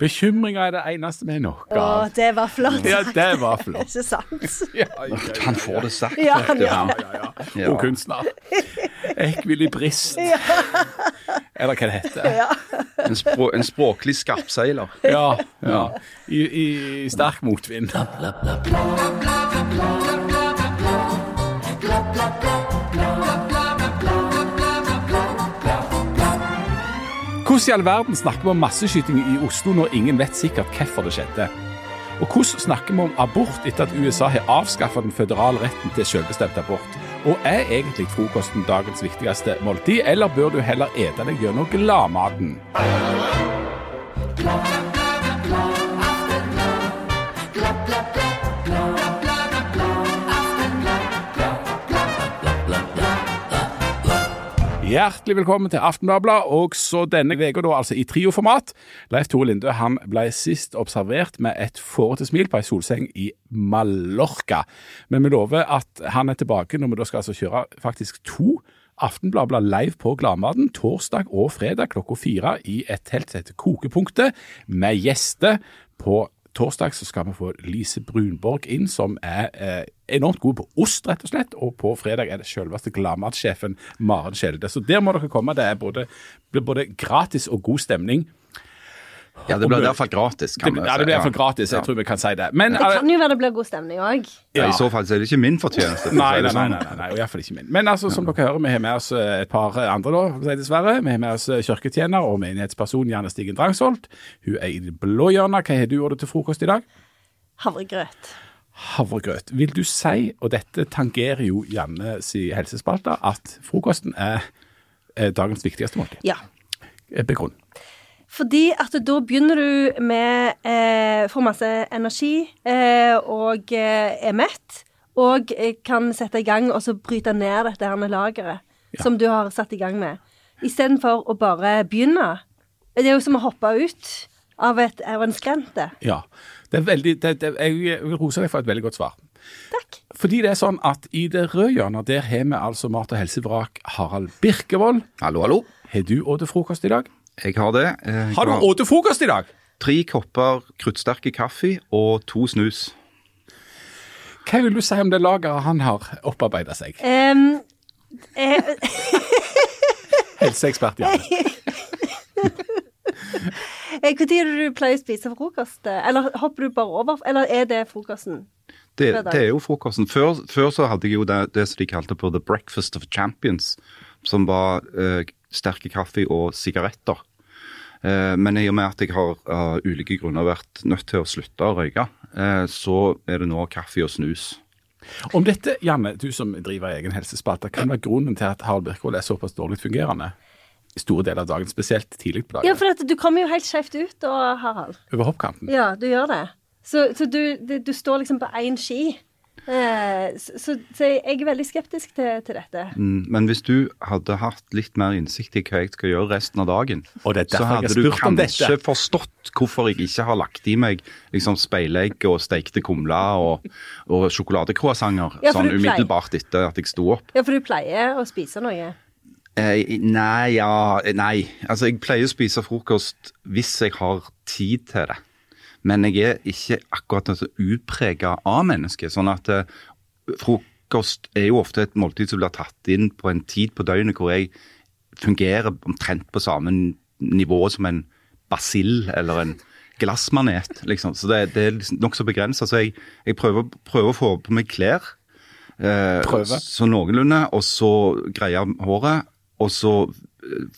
Bekymringer er det eneste vi noe. nok Å, det var flott. Ja, det var flott. Ikke sant? Ja, ja, Han får det sagt, Ja, vet du. ja. ja, ja. Ja. God kunstner. Ekvilibrist. Eller hva det heter. Ja. En, språ, en språklig skarpseiler. Ja, ja. I, i sterk motvind. Hvordan i all verden snakker vi om masseskyting i Oslo når ingen vet sikkert hvorfor det skjedde? Og hvordan snakker vi om abort etter at USA har avskaffet den føderale retten til selvbestemt abort? Og er egentlig frokosten dagens viktigste måltid, eller bør du heller ete deg gjennom gladmaten? Hjertelig velkommen til Aftenbladet, og så denne uka altså i trioformat. Leif Tore Lindø han ble sist observert med et fårete smil på ei solseng i Mallorca. Men vi lover at han er tilbake når vi da skal altså kjøre faktisk to Aftenbladet live på Gladmaten torsdag og fredag klokka fire i et telt som heter Kokepunktet, med gjester. På torsdag så skal vi få Lise Brunborg inn, som er eh, enormt god på ost, rett og slett. Og på fredag er det selveste gladmatsjefen Maren Skjelde. Så der må dere komme. Det er både, blir både gratis og god stemning. Ja, det blir i hvert fall gratis, Det, kan vi ja, det blir iallfall gratis, jeg Ja. tror vi kan si det. Men Det kan jo være det blir god stemning òg. Ja, I så fall så er det ikke min fortjeneste. Nei, nei, nei, sånn. nei, nei, nei i hvert fall ikke min. Men altså, som dere hører, vi har med oss eh, et par andre, da, dessverre. Vi har med oss eh, kirketjener og menighetsperson Janne Stigen Drangsholt. Hun er i det blå hjørnet. Hva har du gjort til frokost i dag? Havregrøt. Havregrøt. Vil du si, og dette tangerer jo Janne si helsespalte, at frokosten er eh, dagens viktigste måltid? Ja. Eh, Begrunn. Fordi at da begynner du med eh, Får masse energi eh, og eh, er mett. Og eh, kan sette i gang og så bryte ned dette her lageret Ja. som du har satt i gang med. Istedenfor å bare begynne. Det er jo som å hoppe ut av, et, av en skrente. Ja. Det er veldig, det, det, jeg vil rose deg for et veldig godt svar. Takk. Fordi det er sånn at i det røde hjørnet, der har vi altså mat- og helsevrak Harald Birkevold. Hallo, hallo. Har du spist frokost i dag? Jeg har det. Jeg Har du spist frokost i dag? Tre kopper kruttsterke kaffe og to snus. Hva vil du si om det lageret han har opparbeidet seg? Um, eh, Helseekspert Janne. Når er det du pleier å spise frokost? Eller hopper du bare over? Eller er det frokosten? Det, det er jo frokosten. Før, før så hadde jeg jo det, det som de kalte på The Breakfast of Champions, som var eh, sterke kaffe og sigaretter. Eh, men i og med at jeg har av ulike grunner vært nødt til å slutte å røyke, eh, så er det nå kaffe og snus. Om dette, Janne, du som driver egen helsespalte, kan være grunnen til at Harald Birkvold er såpass dårlig fungerende i store deler av dagen, spesielt tidlig på dagen. Ja, for at du kommer jo helt skjevt ut da, Harald. over hoppkanten. Ja, du gjør det. Så, så du, du, du står liksom på én ski. Eh, så, så, så jeg er veldig skeptisk til, til dette. Mm, Men hvis du hadde hatt litt mer innsikt i hva jeg skal gjøre resten av dagen, Og det er så hadde du kanskje forstått hvorfor jeg ikke har lagt i meg liksom speilegg og stekte kumler og, og sjokoladecroissanter Ja, sånn umiddelbart etter at jeg sto opp. Ja, for du pleier å spise noe. Eh, nei, ja Nei. Altså, jeg pleier å spise frokost hvis jeg har tid til det. Men jeg er ikke akkurat så utprega av mennesket. Sånn at eh, frokost er jo ofte et måltid som blir tatt inn på en tid på døgnet hvor jeg fungerer omtrent på samme nivå som en basill eller en glassmanet. Liksom. Så det, det er liksom nokså begrensa. Så jeg, jeg prøver, prøver å få på meg klær. Eh, Prøve. Så noenlunde, og så greie håret, og så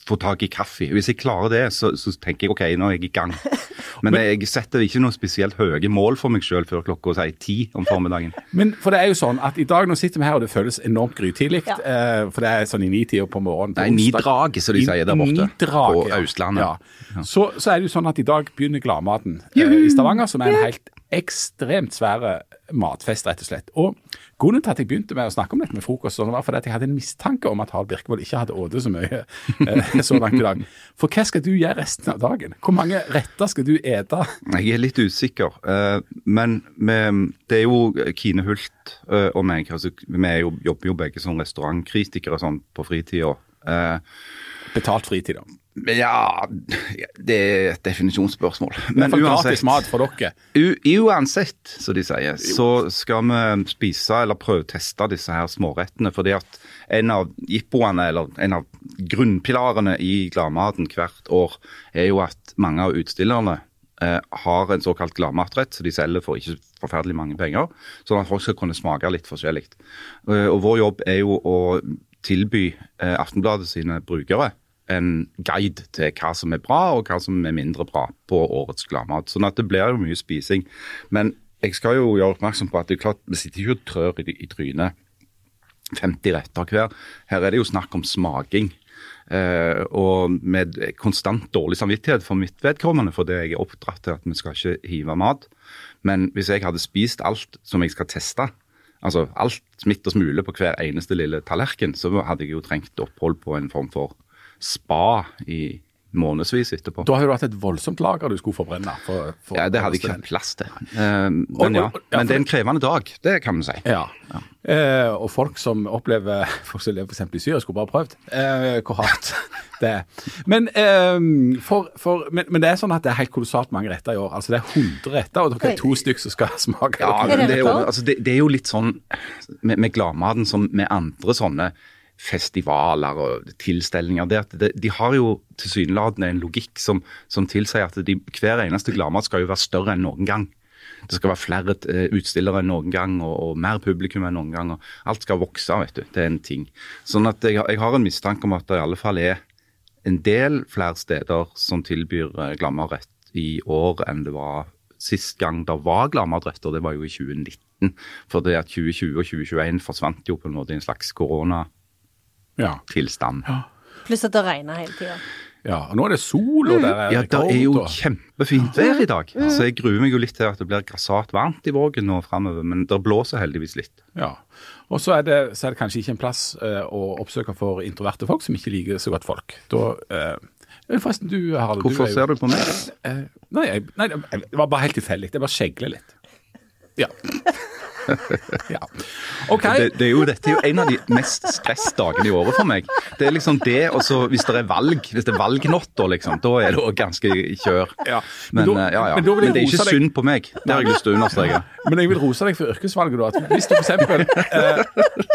få tak i kaffe. Hvis jeg klarer det, så, så tenker jeg OK, nå er jeg i gang. Men jeg setter ikke noe spesielt høye mål for meg sjøl før klokka si ti om formiddagen. Men for det er jo sånn at i dag nå sitter vi her, og det føles enormt grytidlig. Ja. Eh, for det er sånn i nitida på morgenen. på Nei, ni-drag, som de sier der borte. nidraget, På ja. Østlandet. Ja. Så, så er det jo sånn at i dag begynner Gladmaten eh, i Stavanger, som er en helt ekstremt svære matfest, rett og slett. Og grunnen til at jeg begynte med å snakke om dette med frokost, sånn, var fordi at jeg hadde en mistanke om at Harald Birkevold ikke hadde ådet så mye eh, så langt i dag. For hva skal du gjøre resten av dagen? Hvor mange retter skal du ete? Jeg er litt usikker. eh, Men det er jo Kine Hult eh, og meg. altså Vi er jo, jobber jo begge som restaurantkritikere sånn på fritida. Betalt fritid, da. Ja, det er et definisjonsspørsmål. Men gratis uansett, mat for dere. uansett, som de sier, så skal vi spise eller prøveteste disse her smårettene. Fordi at en av jippoene, eller en av grunnpilarene i gladmaten hvert år, er jo at mange av utstillerne eh, har en såkalt gladmatrett, så de selger for ikke forferdelig mange penger. Sånn at folk skal kunne smake litt forskjellig. Eh, og vår jobb er jo å tilby eh, Aftenbladet sine brukere en guide til hva som er bra og hva som er mindre bra på årets gladmat. Sånn at det blir jo mye spising. Men jeg skal jo gjøre oppmerksom på at det er klart, vi sitter ikke og trør i, i trynet 50 retter hver. Her er det jo snakk om smaking. Uh, og med konstant dårlig samvittighet for mitt vedkommende, fordi jeg er oppdratt til at vi skal ikke hive mat. Men hvis jeg hadde spist alt som jeg skal teste, altså alt smitt og smule på hver eneste lille tallerken, så hadde jeg jo trengt opphold på en form for spa i månedsvis etterpå. Da har du hatt et voldsomt lager du skulle forbrenne. For, for Ja, Det hadde jeg ikke hatt plass til. Eh, men ja, men det er en krevende dag, det kan vi si. Ja. Eh, og folk som opplever Folk som lever f.eks. i Syria, skulle bare prøvd eh, hvor hardt det er. Men, eh, for, for, men, men det er sånn at det er helt kolossalt mange retter i år. Altså Det er 100 retter, og dere er to stykker som skal smake. Ja, det, er jo, altså det, det er jo litt sånn med, med gladmaten som med andre sånne festivaler og tilstelninger. Det de har jo tilsynelatende en logikk som, som tilsier at de, hver eneste gladmat skal jo være større enn noen gang. Det skal være flere eh, utstillere enn noen gang, og, og mer publikum enn noen gang. og Alt skal vokse, vet du. Det er en ting. Sånn at jeg, jeg har en mistanke om at det i alle fall er en del flere steder som tilbyr eh, gladmatrett i år enn det var sist gang det var gladmatrett, og det var jo i 2019. For det at 2020 og 2021 forsvant jo på en måte i en slags koronatilstand. Ja. Pluss at det regner hele tida. ja. Og nå er det sol, og det er Ja, det er jo kjempefint vær i dag. Så jeg gruer meg jo litt til at det blir grassat varmt i Vågen nå framover, men det blåser heldigvis litt. Ja. Og så er, det, så er det kanskje ikke en plass eh, å oppsøke for introverte folk som ikke liker så godt folk. Da eh, Forresten, du Harald. Hvorfor er jo- ser du på meg? Eh, nei, nei, det var bare helt tilfeldig. Det bare skjegler litt. Ja. Ja. okay. Det, det er jo, dette er jo en av de mest stressdagene i året for meg. Det er liksom det, og så hvis det er valg, hvis det er valgnatta, liksom, da er det òg ganske kjør. Ja, men Men, da- eh, ja, ja. men men det er ikke deg. synd på meg. Det har jeg lyst til å understreke. Men jeg vil rose deg for yrkesvalget. da, at Hvis du eksempel, eh,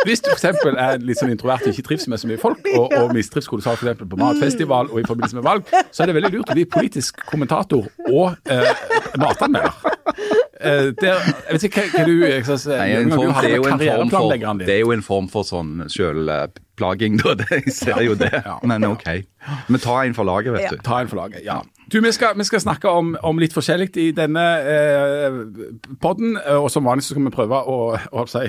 hvis du for er litt sånn introvert og ikke trives med så mye folk, og, og mistrives kolossalt f.eks. på matfestival og i forbindelse med valg, så er det veldig lurt å bli politisk kommentator og eh, matanmelder. Eh, der, jeg vet ikke hva, hva du jeg Nei, en form, det, er jo en form for, det er jo en form for sånn sjølplaging, da. Jeg ser jo det. Men OK. Men ta en for laget, vet Ja. du. Ta en for laget, ja. Du, Vi skal, vi skal snakke om, om litt forskjellig i denne eh, podden. eh, Og som vanlig så skal vi prøve å, å si,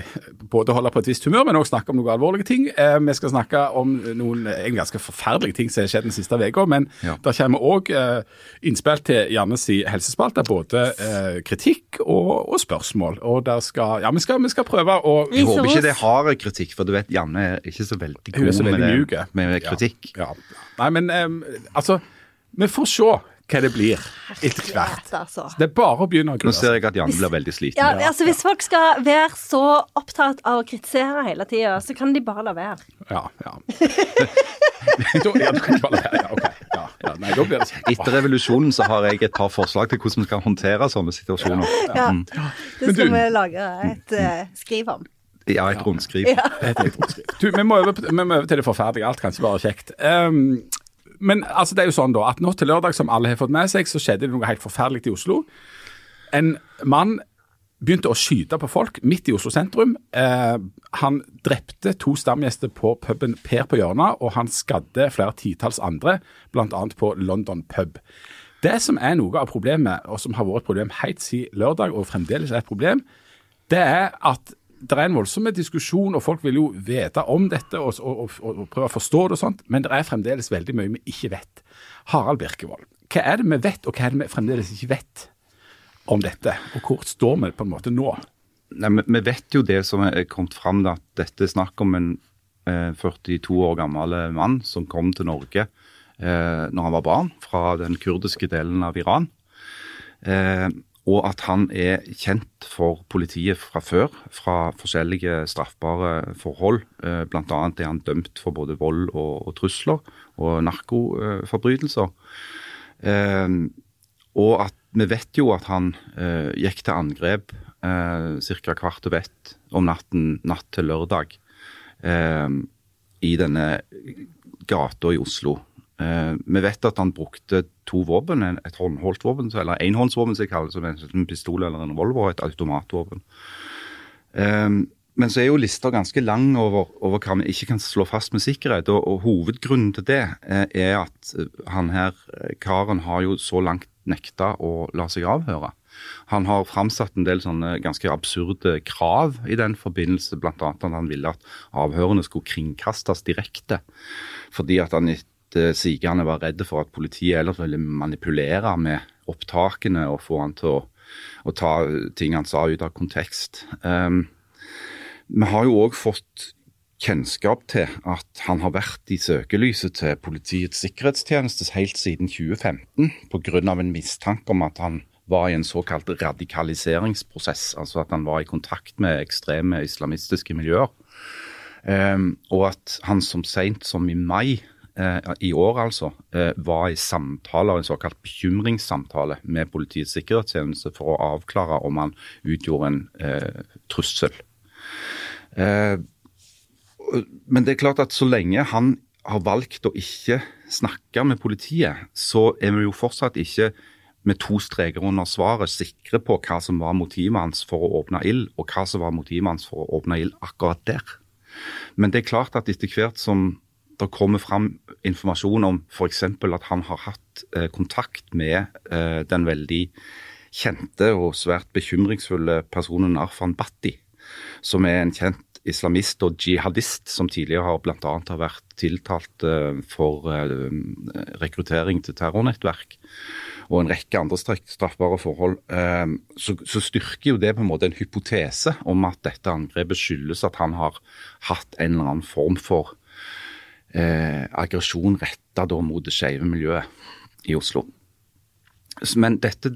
både holde på et visst humør, men også snakke om noen alvorlige ting. Eh, vi skal snakke om noen en ganske forferdelige ting som har skjedd den siste uka. Men Ja. der kommer òg eh, innspill til Jannes i helsespalte. Både eh, kritikk og, og spørsmål. Og der skal, ja, vi skal, vi skal prøve å Jeg håper ikke det er hard kritikk, for du vet Janne er ikke så veldig god så med, veldig det, med kritikk. Ja, ja. Nei, men eh, altså Vi får se hva det blir etter hvert. Altså. Det er bare å begynne å Nå grue seg. ser jeg at Janne blir veldig sliten. Ja, altså Hvis folk skal være så opptatt av å kritisere hele tida, så kan de bare la være. Ja, ja. da, ja, du kan ikke bare la være. Ja, okay. Ja, ja, nei, da blir det. Etter revolusjonen så har jeg et par forslag til hvordan vi skal håndtere sånne situasjoner. Ja. Mm. Det skal du- vi lage et uh, skriv om. Ja, et rundskriv. Ja. Helt. Du, vi må over, vi må over til det forferdelige. Alt kan ikke være kjekt. Ehm, men altså, det er jo sånn da, at nå til lørdag, som alle har fått med seg, så skjedde det noe helt forferdelig i Oslo. En mann begynte å skyte på folk midt i Oslo sentrum. Eh, han drepte to stamgjester på puben Per på hjørnet, og han skadde flere titalls andre, bl.a. på London pub. Det som er noe av problemet, og som har vært et problem helt siden lørdag, og fremdeles er et problem, det er at det er en voldsom diskusjon, og folk vil jo vite om dette og, og, og, og prøve å forstå det og sånt, men det er fremdeles veldig mye vi ikke vet. Harald Birkevold, hva er det vi vet, og hva er det vi fremdeles ikke vet om dette? Og hvor står vi på en måte nå? Nei, vi, vet jo det som er kommet fram, da, at dette er snakk om en eh, 42 år gammel mann som kom til Norge eh, når han var barn, fra den kurdiske delen av Iran. Eh, og at han er kjent for politiet fra før, fra forskjellige straffbare forhold. Eh, Bl.a. er han dømt for både vold og, og trusler og narkoforbrytelser. Eh, og at vi vet jo at han eh, gikk til angrep ca. kvart over ett om natten natt til lørdag i denne gata i Oslo. Eh, vi vet at han brukte to våpen, et håndholdt våpen, eller enhåndsvåpen som jeg kaller det, som en, pistol eller en revolver, og et automatvåpen. Eh, men så er jo lista ganske lang over, over hva vi ikke kan slå fast med sikkerhet. Og, og hovedgrunnen til det eh, er at han her, karen, har jo så langt nekta å la seg avhøre. Han har framsatt en del sånne ganske absurde krav i den forbindelse, bl.a. at han ville at avhørene skulle kringkastes direkte. Fordi at han etter sigende var redd for at politiet ellers ville manipulere med opptakene og få han til å, å ta ting han sa ut av kontekst. Um, vi har jo òg fått kjennskap til at han har vært i søkelyset til Politiets sikkerhetstjeneste helt siden 2015 pga. en mistanke om at han var i en såkalt radikaliseringsprosess. Altså at han var i kontakt med ekstreme islamistiske miljøer. Um, og at han som seint som i mai eh, i år altså, eh, var i samtaler, en såkalt bekymringssamtale med Politiets sikkerhetstjeneste for å avklare om han utgjorde en eh, trussel. Eh, men det er klart at så lenge han har valgt å ikke snakke med politiet, så er vi jo fortsatt ikke med to streker under svaret sikre på hva som var motivet hans for å åpne ild, og hva som var motivet hans for å åpne ild akkurat der. Men det er klart at etter hvert som det kommer fram informasjon om f.eks. at han har hatt eh, kontakt med eh, den veldig kjente og svært bekymringsfulle personen Arfan Bhatti, som er en kjent islamist og jihadist som tidligere har bl.a. har vært tiltalt eh, for rekruttering til terrornettverk og en rekke andre straffbare forhold, så styrker jo det på en måte en hypotese om at dette angrepet skyldes at han har hatt en eller annen form for eh, aggresjon retta mot det skeive miljøet i Oslo. Men dette,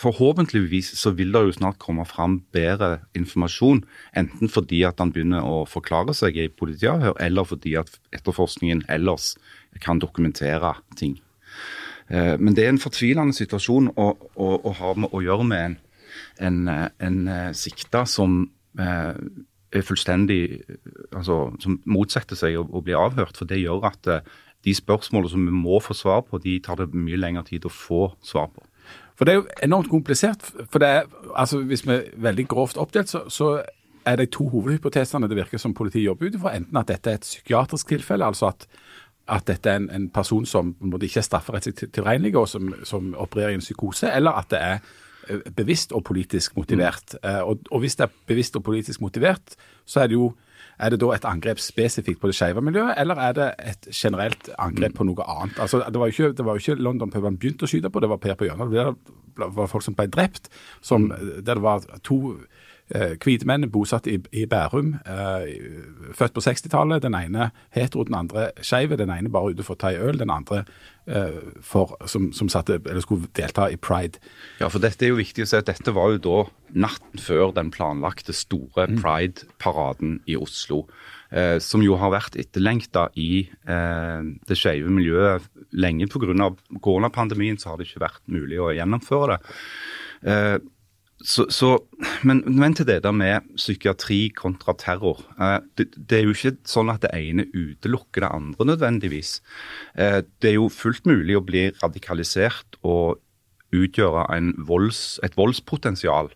forhåpentligvis så vil det jo snart komme fram bedre informasjon. Enten fordi at han begynner å forklare seg i politiavhør, eller fordi at etterforskningen ellers kan dokumentere ting. Eh, Men det er en fortvilende situasjon å, å, å ha med å gjøre med en, en, eh, en eh, sikta som er fullstendig altså, Som motsetter seg å, å bli avhørt. For det gjør at eh, de spørsmålene som vi må få svar på, de tar det mye lengre tid å få svar på. For det er jo enormt komplisert. For det er, altså Hvis vi er veldig grovt oppdelt, så, så er det to hovedhypotesene det virker som politiet jobber ut ifra. Enten at dette er et psykiatrisk tilfelle, altså at, at dette er en, en person som måtte ikke er strafferettslig til- tilregnelig, og som, som opererer i en psykose, eller at det er eh, bevisst og politisk motivert. Eh, Og, og hvis det er bevisst og politisk motivert, så er det jo er det da et angrep spesifikt på det skeive miljøet, eller er det et generelt angrep på noe annet? Altså, Det var jo ikke, det var jo ikke London Pub begynte å skyte på, det var Per på hjørnet. Det var folk som ble drept, som, der det var to hvite menn bosatt i, i Bærum, eh, født på 60-tallet. Den ene hetero, den andre skeiv. Den ene bare ute for å ta en øl, den andre eh, for, som, som satte, eller skulle delta i pride. Ja, for dette er jo viktig å si at dette var jo da natten før den planlagte store Pride-paraden i Oslo. Eh, som jo har vært etterlengta i eh, det skeive miljøet lenge pga. koronapandemien. Så har det ikke vært mulig å gjennomføre det. Eh, så, så, men, men til det der med psykiatri kontra terror. Eh, det, det er jo ikke sånn at det ene utelukker det andre nødvendigvis. Eh, det er jo fullt mulig å bli radikalisert og utgjøre volds, et voldspotensial.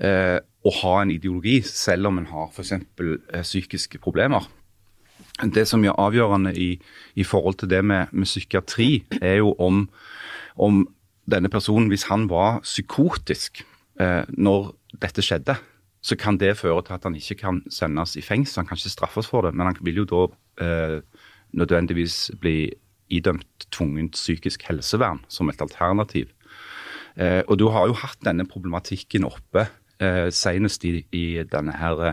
Eh, og ha en ideologi, selv om en har f.eks. Eh, psykiske problemer. Det som er avgjørende i, i forhold til det med, med psykiatri, er jo om, om denne personen, hvis han var psykotisk når dette skjedde, så kan det føre til at han ikke kan sendes i fengsel. Han kan ikke straffes for det, men han vil jo da eh, nødvendigvis bli idømt tvungent psykisk helsevern som et alternativ. Eh, og du har jo hatt denne problematikken oppe eh, senest i, i denne her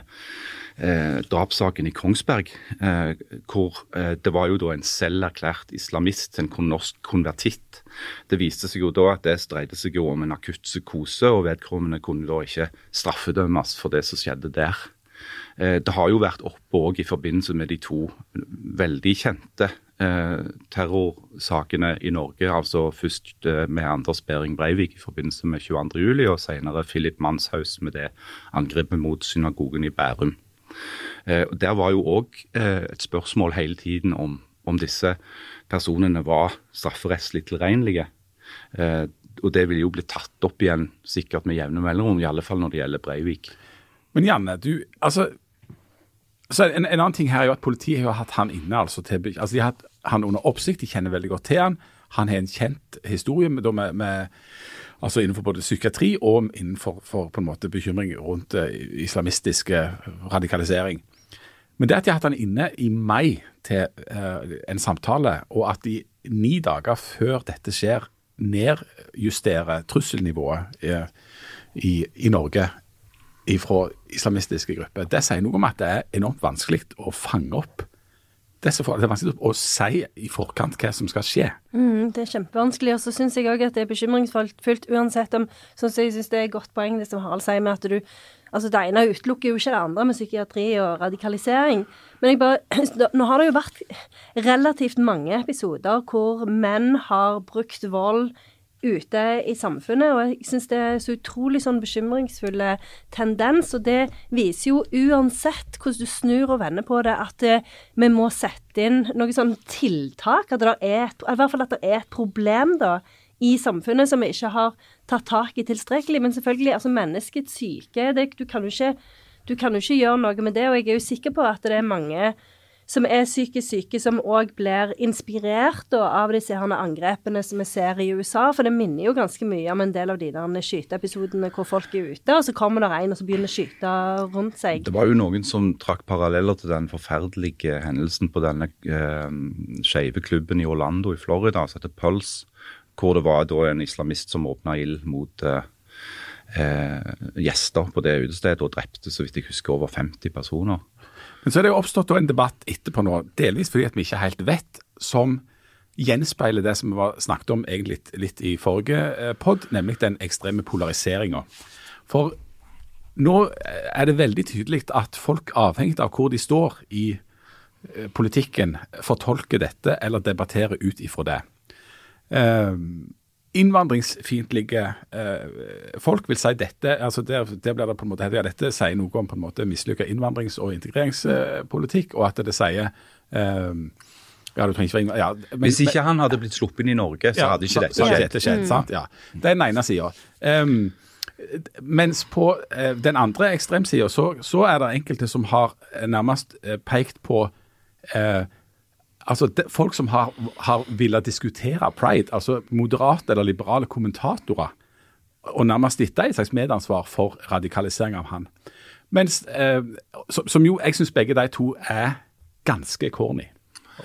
eh, drapssaken i Kongsberg, eh, hvor eh, det var jo da en selverklært islamist, en norsk konvertitt. Det viste seg jo da at det dreide seg jo om en akutt psykose, og vedkommende kunne da ikke straffedømmes for det som skjedde der. Eh, det har jo vært oppe òg i forbindelse med de to veldig kjente eh, terrorsakene i Norge. altså Først eh, med Anders Behring Breivik i forbindelse med 22.07, og senere Philip Manshaus med det angrepet mot synagogen i Bærum. Eh, der var jo òg eh, et spørsmål hele tiden om, om disse personene var strafferettslig tilregnelige. Eh, og det vil jo bli tatt opp igjen sikkert med jevne mellomrom, i alle fall når det gjelder Breivik. Men Janne, du, altså, en, en, annen ting her er jo at politiet har hatt han inne. altså, til, altså De har hatt han under oppsikt, de kjenner veldig godt til han. Han har en kjent historie med, med, med altså innenfor både psykiatri og innenfor for, på en måte bekymring rundt islamistiske radikalisering. Men det at de har hatt han inne i mai til uh, en samtale, og at de ni dager før dette skjer, nedjusterer trusselnivået i, i, i, Norge fra islamistiske grupper, det sier noe om at det er enormt vanskelig å fange opp Det er vanskelig å si i forkant hva som skal skje. Mm, det er kjempevanskelig. Og så syns jeg òg at det er bekymringsfullt uansett om Sånn som jeg syns det er et godt poeng det som Harald sier med at du Altså det ene utelukker jo ikke det andre med psykiatri og radikalisering. Men jeg bare Nå har det jo vært relativt mange episoder hvor menn har brukt vold ute i samfunnet. Og jeg syns det er så utrolig sånn bekymringsfulle tendens. Og det viser jo uansett hvordan du snur og vender på det, at eh, vi må sette inn noen sånne tiltak. At det er et, I hvert fall at det er et problem da i samfunnet som vi ikke har tatt tak i tilstrekkelig. Men selvfølgelig, altså menneskets syke det, du, kan jo ikke, du kan jo ikke gjøre noe med det. Og jeg er jo sikker på at det er mange som er psykisk syke, som òg blir inspirert av disse her angrepene som vi ser i USA. For det minner jo ganske mye om en del av de der skyteepisodene hvor folk er ute, og så kommer det en og så begynner å skyte rundt seg. Det var jo noen som trakk paralleller til den forferdelige hendelsen på denne eh, skeive klubben i Orlando i Florida, som heter Pulse, hvor det var da en islamist som åpna ild mot eh, eh, gjester på det utestedet og drepte, så vidt jeg husker, over 50 personer. Men så er det jo oppstått en debatt etterpå nå, delvis fordi at vi ikke helt vet, som gjenspeiler det som vi snakket om egentlig litt, i forrige eh, pod, nemlig den ekstreme polariseringa. For nå er det veldig tydelig at folk, avhengig av hvor de står i eh, politikken, fortolker dette eller debatterer ut ifra det. Uh, innvandringsfiendtlige eh, folk vil si dette altså der, der blir det på en måte, ja, Dette sier noe om på en måte mislykka innvandrings- og integreringspolitikk, og at det sier eh, ja, du trenger ikke ja, men, Hvis ikke han hadde blitt sluppet inn i Norge, så hadde ikke dette skjedd. Dette skjedd sant? Ja. Det er den ene sida. Um, mens på uh, den andre ekstremsida så, så, er det enkelte som har nærmest uh, pekt på uh, altså de, Folk som har, har villet diskutere pride, altså moderate eller liberale kommentatorer, og nærmest dem et slags medansvar for radikalisering av han. Mens, eh, som, som, jo jeg syns begge de to er ganske corny,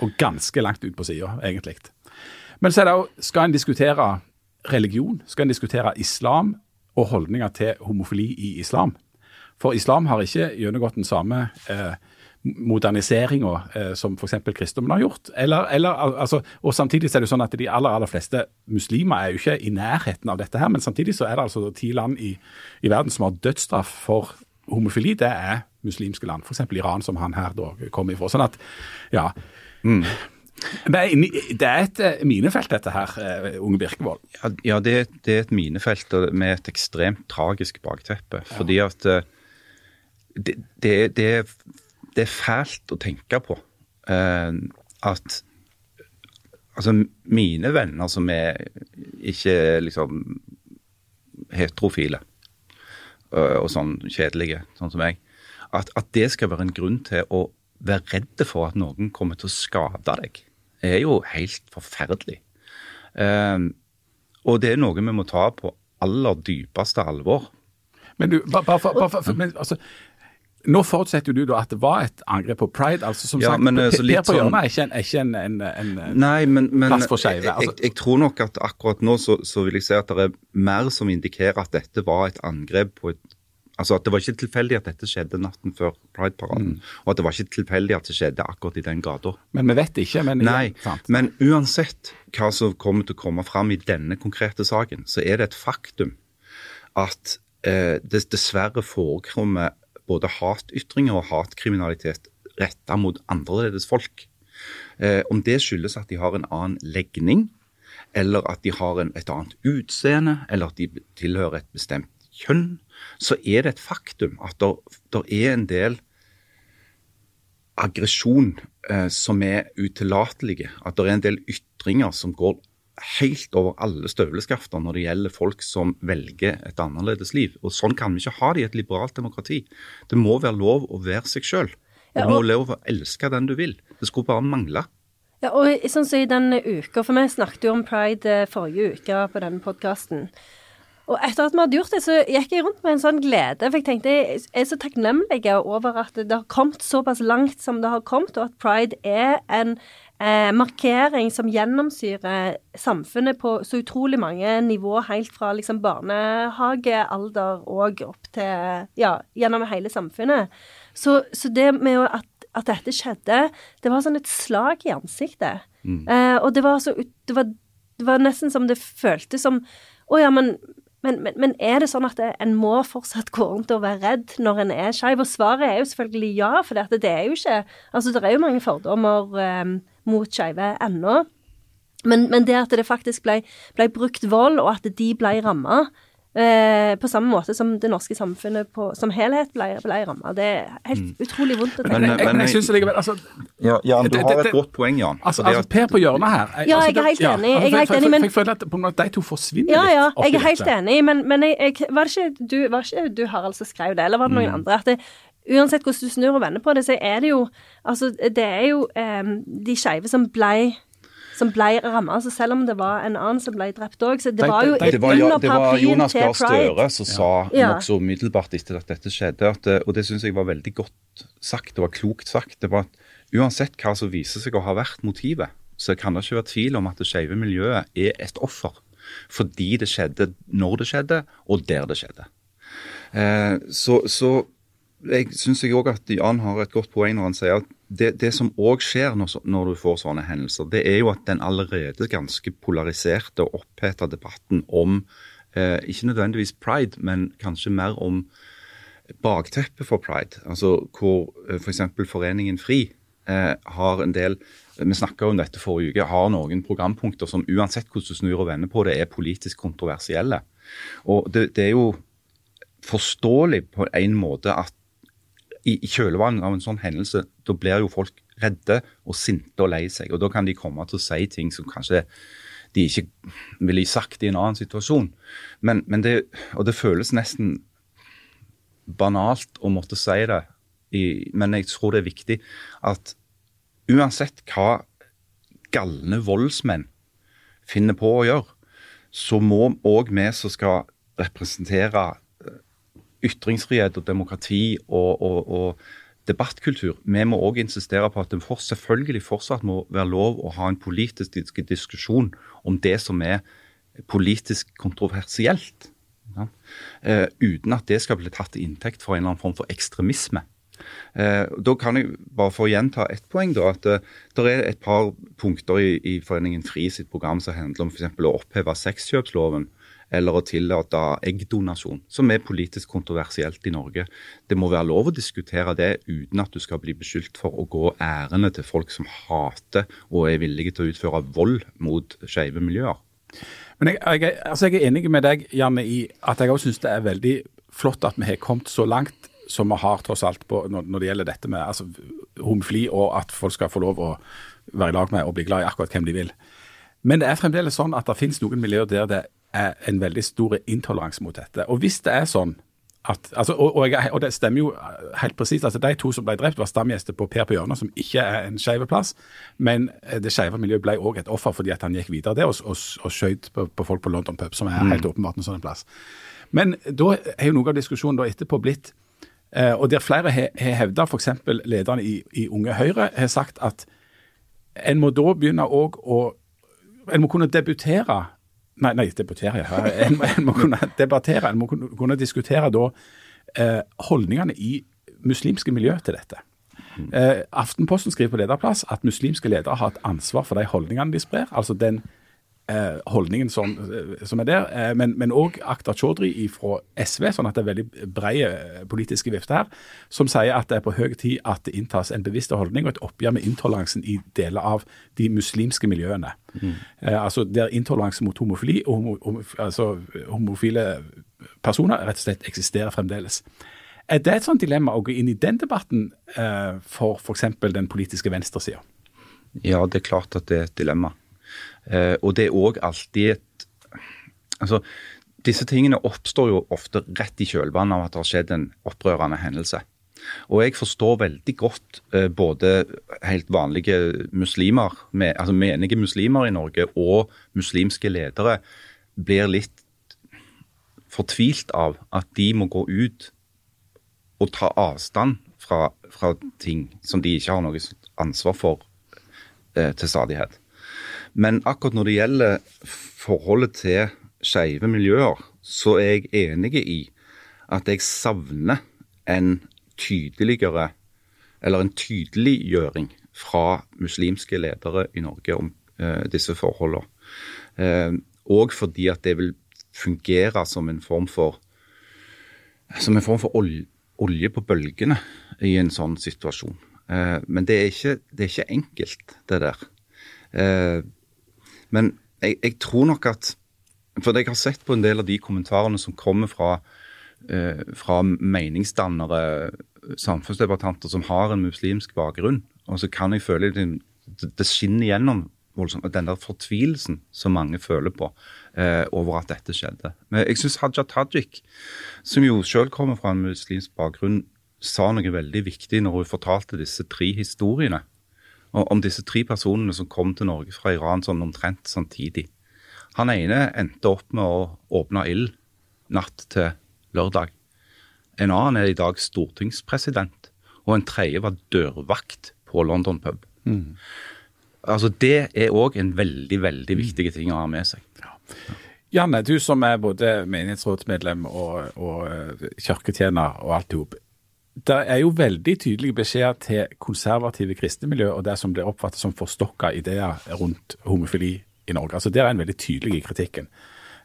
og ganske langt ut på sida, egentlig. Men så er det jo, skal en diskutere religion, skal en diskutere islam og holdninger til homofili i islam. For islam har ikke gjennomgått den samme eh, moderniseringa eh, som f.eks. kristendommen har gjort. Eller, eller, altså, og Samtidig er det sånn at de aller aller fleste muslimer er jo ikke i nærheten av dette. her, Men samtidig så er det altså ti land i, i verden som har dødsstraff for homofili. Det er muslimske land, f.eks. Iran, som han her da kom ifra. Sånn at, ja... Mm. Det er, det er, et eh, minefelt, dette her, uh, Unge Birkevold. Ja, ja det, det, er et minefelt med et ekstremt tragisk bakteppe. Ja. Fordi at det, det, det, er det er fælt å tenke på eh, at altså mine venner som er ikke liksom heterofile uh, og sånn kjedelige, sånn som meg, at, at, det skal være en grunn til å være redde for at noen kommer til å skade deg, er jo helt forferdelig. Uh, og det er noe vi må ta på aller dypeste alvor. Men du, bare, bare, bare, bare men, altså, nå forutsetter du da at det var et angrep på pride. altså som ja, sagt, men, Per på sånn, hjørnet er ikke en, er ikke en, en, en nei, men, men, plass for skeive. Altså. Jeg, jeg, tror nok at akkurat nå så, så, vil jeg si at det er mer som indikerer at dette var et angrep på et Altså at Det var ikke tilfeldig at dette skjedde natten før Pride-paraden. Og at det var ikke tilfeldig at det skjedde akkurat i den gata. Men vi vet ikke. Men, Nei, sant. men uansett hva som kommer til å komme fram i denne konkrete saken, så er det et faktum at eh, det dessverre forekommer både hatytringer og hatkriminalitet retta mot annerledes folk. Eh, om det skyldes at de har en annen legning, eller at de har en, et annet utseende, eller at de tilhører et bestemt kjønn, så er det et faktum at det er en del aggresjon eh, som er utilatelige. At det er en del ytringer som går helt over alle støvleskafter når det gjelder folk som velger et annerledes liv. Og Sånn kan vi ikke ha det i et liberalt demokrati. Det må være lov å være seg sjøl. Du må lov å elske den du vil. Det skulle bare mangle. Ja, og sånn som i den uka, for vi snakket jo om pride eh, forrige uke på denne podkasten. Og etter at vi hadde gjort det, så gikk jeg rundt med en sånn glede. For jeg tenkte jeg er så takknemlig over at det har kommet såpass langt som det har kommet, og at pride er en eh, markering som gjennomsyrer samfunnet på så utrolig mange nivå, helt fra liksom barnehagealder og opp til Ja, gjennom hele samfunnet. Så, så det med at at dette skjedde, det var sånn et slag i ansiktet. Eh, og det var så det var, det var nesten som det føltes som Å ja, men, men, men, men er det sånn at en må fortsatt gå rundt og være redd når en er skeiv? Og svaret er jo selvfølgelig ja, for det, det er jo ikke Altså, det er jo mange fordommer eh, mot skeive ennå. Men, men det at det faktisk ble, ble brukt vold, og at de ble ramma eh, på samme måte som det norske samfunnet på, som helhet ble, ble ramma, det er helt utrolig vondt å tenke Men- Men, jeg, men jeg jeg- synes likevel altså, Ja, Jan, du Det- har det- et godt poeng, Jan. altså, altså, det altså Per på hjørnet her Ja, altså, jeg er helt enig, jeg er helt enig, men- Jeg føler at på en måte de to forsvinner Ja, ja, litt Ja, jeg er helt enig, men, men jeg, jeg, var, det ikke du, var det ikke du, Harald, som skrev det, eller var det noen andre? At det, uansett hvordan du snur og vender på det, så er det jo Altså, det er jo em, de skeive som ble som ble ramma, Så selv om det var en annen som ble drept òg. Så det De- var jo de- Det var, under det var paraplyen Jonas til Gahr Støre som sa Ja. nokså umiddelbart etter at dette skjedde, at, eh, og det syns jeg var veldig godt sagt, det var klokt sagt. det var at Uansett hva som viser seg å ha vært motivet, så kan det ikke være tvil om at det skeive miljøet er et offer. Fordi det skjedde når det skjedde, og der det skjedde. Eh, så, så jeg syns òg at Jan har et godt poeng når han sier at det, det som òg skjer når, når du får sånne hendelser, det er jo at den allerede ganske polariserte og oppheta debatten om eh, ikke nødvendigvis pride, men kanskje mer om bakteppet for pride. Altså hvor eh, f.eks. For Foreningen FRI eh, har en del Vi snakka om dette forrige uke. Har noen programpunkter som uansett hvordan du snur og vender på det, er politisk kontroversielle. Og det, det er jo forståelig på en måte at i, i av en sånn hendelse, da blir jo folk redde og sinte og lei seg. Og da kan de komme til å si ting som kanskje de ikke ville sagt i en annen situasjon. Men, men det, og det føles nesten banalt å måtte si det, i, men jeg tror det er viktig at uansett hva galne voldsmenn finner på å gjøre, så må òg vi som skal representere ytringsfrihet og demokrati og, og, og debattkultur, vi må òg insistere på at det for, selvfølgelig fortsatt må være lov å ha en politisk diskusjon om det som er politisk kontroversielt. Ja. Eh, uten at det skal bli tatt til inntekt for en eller annen form for ekstremisme. Eh, da kan jeg bare få gjenta ett poeng. da, at eh, Det er et par punkter i, i Foreningen FRI sitt program som handler om for eksempel å oppheve sexkjøpsloven eller å tillate eggdonasjon, som er politisk kontroversielt i Norge. Det må være lov å diskutere det uten at du skal bli beskyldt for å gå ærende til folk som hater og er villige til å utføre vold mot skeive miljøer. Men jeg, jeg, altså jeg er enig med deg, Janne, i at jeg også syns det er veldig flott at vi har kommet så langt som vi har tross alt på, når, når det gjelder dette med altså, homofili, og at folk skal få lov å være i lag med og bli glad i akkurat hvem de vil. Men det er fremdeles sånn at det finnes noen miljøer der det er en veldig stor intoleranse mot dette. Og hvis det er sånn at, altså, og, og, jeg, og det stemmer jo helt presist. Altså, de to som ble drept, var stamgjester på Per på hjørnet, som ikke er en skeiv plass. Men eh, det skeive miljøet ble òg et offer fordi at han gikk videre der og, og, og skjøt på, på folk på London pub, som er helt åpenbart en sånn plass. Men da er jo noe av diskusjonen da etterpå blitt eh, Og der flere har he, hevda, f.eks. lederne i, i Unge Høyre, har sagt at en må da begynne òg å En må kunne debutere Nei, nei debattere. En, en må kunne debattere, en må kunne, kunne diskutere da eh, holdningene i muslimske miljø til dette. Eh, Aftenposten skriver på lederplass at muslimske ledere har et ansvar for de holdningene de sprer. altså den eh, holdningen som, eh, som er der. Eh, men òg Akhtar Chaudhry fra SV, sånn at det er veldig brede eh, politiske vifter her, som sier at det er på høy tid at det inntas en bevisst holdning og et oppgjør med intoleransen i deler av de muslimske miljøene. Mm. Eh, altså Der intoleranse mot homofili og homo, homo, altså, homofile personer rett og slett eksisterer fremdeles. Er det et sånt dilemma å gå inn i den debatten eh, for f.eks. den politiske venstresida? Ja, det er klart at det er et dilemma. Eh, og det er òg alltid et Altså, disse tingene oppstår jo ofte rett i kjølvannet av at det har skjedd en opprørende hendelse. Og jeg forstår veldig godt eh, både helt vanlige muslimer, med, altså menige muslimer i Norge og muslimske ledere blir litt fortvilt av at de må gå ut og ta avstand fra, fra ting som de ikke har noe ansvar for eh, til stadighet. Men akkurat når det gjelder forholdet til skeive miljøer, så er jeg enig i at jeg savner en tydeligere eller en tydeliggjøring fra muslimske ledere i Norge om eh, disse forholdene. Eh, og fordi at det vil fungere som en form for som en form for olje, olje på bølgene i en sånn situasjon. Eh, men det er, ikke, det er, ikke, enkelt, det der. Men jeg, jeg, tror nok at For jeg har sett på en del av de kommentarene som kommer fra, eh, fra meningsdannere, samfunnsdebattanter som har en muslimsk bakgrunn. Og så kan jeg føle det, det skinner gjennom voldsomt, den der fortvilelsen som mange føler på eh, over at dette skjedde. Men jeg syns Haja Tajik, som jo selv kommer fra en muslimsk bakgrunn, sa noe veldig viktig når hun fortalte disse tre historiene. Om disse tre personene som kom til Norge fra Iran sånn omtrent samtidig. Han ene endte opp med å åpne ild natt til lørdag. En annen er i dag stortingspresident, og en tredje var dørvakt på London pub. Mm. Altså Det er òg en veldig veldig viktig ting å ha med seg. Ja. Janne, du som er både menighetsrådsmedlem og, og eh, kirketjener og alt i hop. Det er jo veldig tydelige beskjeder til konservative kristne miljø og det som blir oppfattet som forstokka ideer rundt homofili i Norge. Altså Der er en veldig tydelig i kritikken.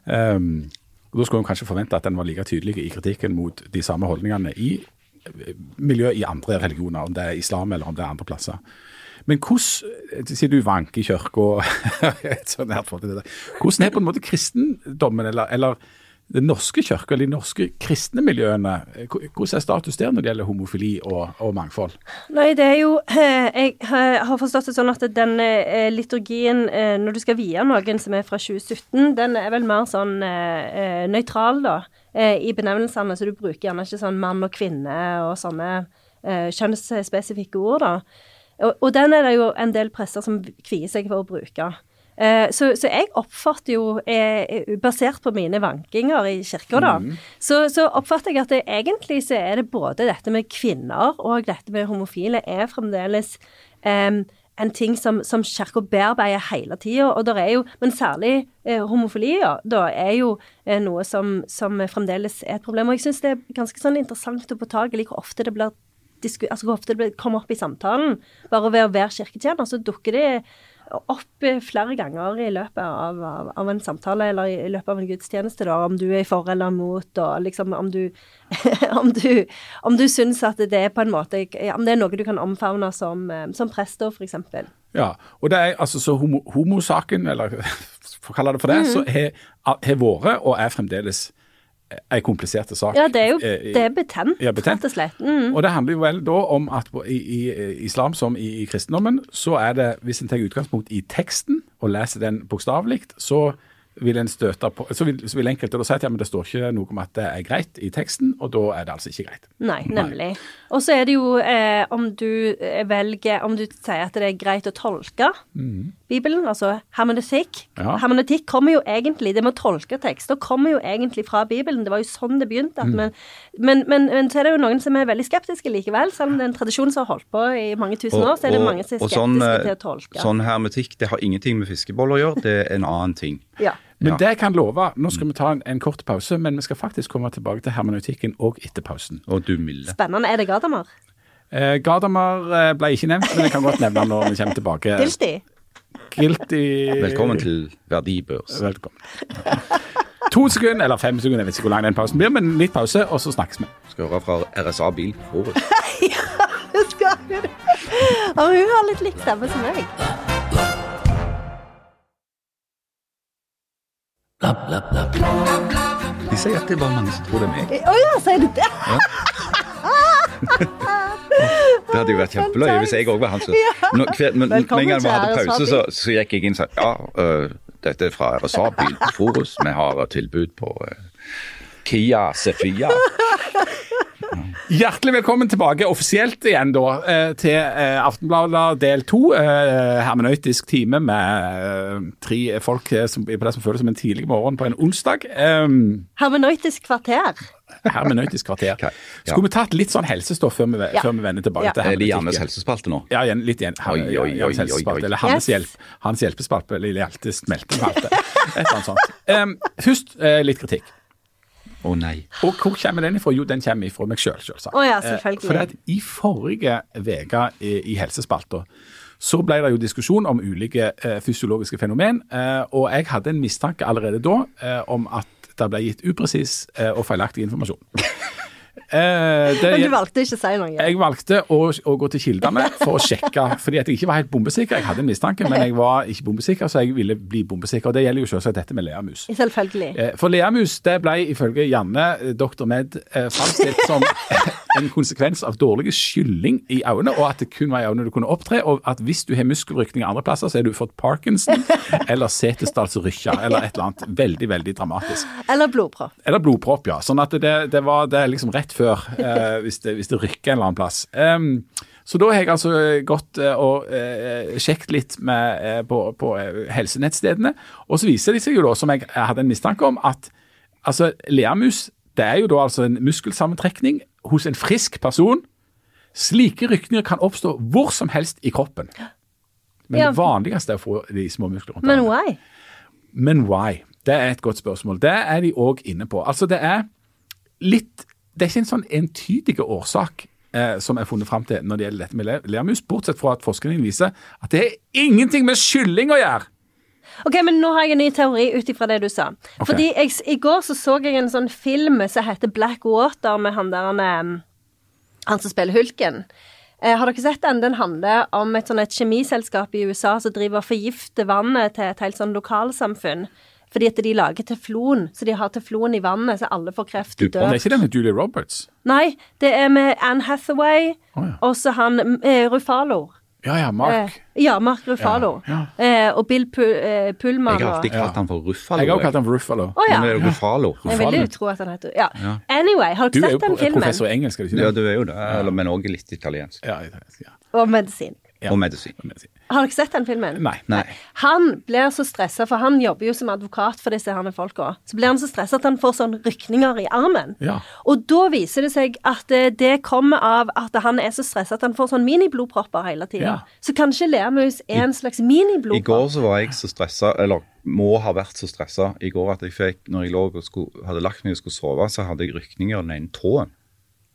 Um, og Da skulle en kanskje forvente at den var like tydelig i kritikken mot de samme holdningene i miljøet miljø i andre religioner, om det er islam eller om det er andre plasser. Men hvordan, sier du vanker i kirka Hvordan er på en måte kristendommen, eller, eller den norske kirka, de norske kristne miljøene, hvordan er status der når det gjelder homofili og, og, mangfold? Nei, det er jo Jeg har forstått det sånn at den eh, liturgien, eh, når du skal vie noen som er fra 2017, den er vel mer sånn eh, nøytral, da, i benevnelsene. Så du bruker gjerne ikke sånn mann og kvinne og sånne kjønnsspesifikke ord, da. Og, og, den er det jo en del presser som kvier seg for å bruke. Eh, så, så, jeg oppfatter jo, eh, basert på mine vankinger i kirka, da, mm. så, så, oppfatter jeg at det, egentlig så er det både dette med kvinner og dette med homofile er fremdeles um, en ting som, som kirka bearbeider hele tida. Og der er jo, men særlig eh, homofili da er jo eh, noe som, som, fremdeles er et problem. Og jeg syns det er ganske sånn interessant og påtagelig hvor ofte det blir altså hvor ofte det blir, kommer opp i samtalen. Bare ved å være kirketjener, så dukker det opp flere ganger i løpet av, av, av, en samtale eller i, løpet av en gudstjeneste, da, om du er for eller mot, og liksom om du om du, om du syns at det er på en måte Om det er noe du kan omfavne som, som prest, f.eks. Ja, og det er altså så homo, homosaken, eller for å kalle det for det, mm. så har vært og er fremdeles en komplisert sak. Ja, det er jo eh, det er betent, ja, betent. rett og slett. Mm. Og det handler jo vel da om at i, i islam som i, i, kristendommen, så er det, hvis en tar utgangspunkt i teksten og leser den bokstavelig, så vil en støte på, så vil, så vil enkelte da si at ja, men det står ikke noe om at det er greit i teksten, og da er det altså ikke greit. Nei, nemlig. Og så er det jo eh, om du eh, velger Om du sier at det er greit å tolke mm. Bibelen, altså hermenetikk. Ja. Hermenetikk kommer jo egentlig Det med å tolke tekster kommer jo egentlig fra Bibelen. Det var jo sånn det begynte. Mm. Men, men, men, men, så er det jo noen som er veldig skeptiske likevel. Selv om det er en tradisjon som har holdt på i mange tusen år, så er det og, mange som er skeptiske sånn, til å tolke. Sånn hermetikk, det har ingenting med fiskeboller å gjøre, det er en annen ting. Ja. Men Ja. det jeg kan love, nå skal vi ta en, en kort pause, men vi skal faktisk komme tilbake til hermeneutikken òg etter pausen. Og du milde. Spennende. Er det Gadamer? Eh, Gadamer eh, ble ikke nevnt, men jeg kan godt nevne når vi kommer tilbake. Guilty? Guilty. Velkommen til Verdibørs. Velkommen. To sekunder, eller fem sekunder, jeg vet ikke hvor lang den pausen blir, men litt pause, og så snakkes vi. Skal høre fra RSA Bil Forus. Skal du. Og hun har litt lik stemme som meg. De sier at det er bare mange som tror det er meg. Å ja, sier du det? Det hadde jo vært kjempeløye hvis jeg òg var han som Nå, hver- men- Med en gang vi hadde pause, så, så gikk jeg inn og sa ja, uh, dette er fra RSA Bil Forus. Vi har tilbud på uh, Kia Sefia. Hjertelig velkommen tilbake offisielt igjen da, eh, til eh, Aftenbladet del to. eh, Hermenøytisk time med tre folk som, på det som føles som en tidlig morgen på en onsdag. Um, Hermenøytisk kvarter. hermenøytisk kvarter. Okay, ja. Skulle vi tatt litt sånn helsestoff før vi, Ja. før vi vender tilbake Ja. til Er det Jannes helsespalte nå? Ja, igjen, litt igjen. Oi, oi, oi, oi. Eller Hannes, Yes. hjelp, hans hjelpespalte, eller Hjeltes smeltespalte. Et eller annet sånt. Um, først uh, litt kritikk. Å nei. Og hvor kommer den ifra? Jo, den kommer ifra meg sjøl, selv, selvsagt. Oh, ja, Eh, selvfølgelig. For at i forrige uke i, i helsespalta så ble det jo diskusjon om ulike eh, fysiologiske fenomen, eh, og jeg hadde en mistanke allerede da eh, om at det ble gitt upresis eh, og feilaktig informasjon. Eh, det, Men du valgte ikke å si noe. jeg valgte å, å gå til kildene for å sjekke, fordi at jeg ikke var helt bombesikker. Jeg hadde en mistanke, men jeg var ikke bombesikker, så jeg ville bli bombesikker. Og det gjelder jo selvsagt dette med leamus. Selvfølgelig. Eh, For leamus det ble ifølge Janne, doktor. Med, eh, framstilt som en konsekvens av dårlig skylling i øynene, og at det kun var i øynene du kunne opptre, og at hvis du har muskelrykning andre plasser, så har du fått Parkinson eller setesdalsrykkja eller et eller annet veldig, veldig dramatisk. Eller blodpropp. Eller blodpropp, ja. Sånn at det, det var det liksom rett før, eh, hvis, det, hvis det rykker en eller annen plass. Um, så da har jeg altså gått eh, og eh, sjekket litt med, eh, på, på eh, helsenettstedene, og så viser det seg jo da, som jeg hadde en mistanke om, at altså, leamus det er jo da altså en muskelsammentrekning hos en frisk person. Slike rykninger kan oppstå hvor som helst i kroppen. Men Ja. det vanligste er å få de små muskler rundt Men why? Men why? Det er et godt spørsmål. Det er de òg inne på. Altså, det er litt Det er ikke en sånn entydig årsak eh, som er funnet fram til når det gjelder dette med lermus, bortsett fra at forskningen viser at det er ingenting med kylling å gjøre. Ok, men Nå har jeg en ny teori ut ifra det du sa. Okay. Fordi jeg, I går så, så jeg en sånn film som heter Black Water, med han der han, eh, han som spiller Hulken. Eh, har dere sett den? Den handler om et, sånn, et kjemiselskap i USA som driver og forgifter vannet til et helt sånn lokalsamfunn. Fordi at de lager teflon, så de har teflon i vannet, så alle får kreft og dør. Det er ikke det med Julie Roberts. Nei, det er med Anne Hathaway, oh, ja. og så han eh, Rufalo. Ja ja, Mark. Eh, ja, Mark Ruffalo. Ja, Eh, og Bill Pul eh, Pullman. Jeg har alltid kalt han for Ruffalo. Jeg har også kalt han for Ruffalo. Oh, ja. Men det er jo Ruffalo. Jeg ville jo tro at han heter Ja. Anyway, har Du er jo sett den filmen? professor i engelsk, er du ikke Ja, du er jo det, eller, men òg litt italiensk. Ja, ja, ja. Og medisin. Ja. Og medisin. Har dere sett den filmen? Nei. Nei. Han blir så stressa, for han jobber jo som advokat for disse herne folka. Så blir han så stressa at han får sånn rykninger i armen. Ja. Og da viser det seg at eh, det kommer av at han er så stressa at han får sånn miniblodpropper hele tida. Ja. Så kanskje lermus er en slags I går så var jeg så stressa, eller må ha vært så stressa i går at jeg fikk, når jeg lå og skulle, hadde lagt meg og skulle sove, så hadde jeg rykninger i den ene tåen.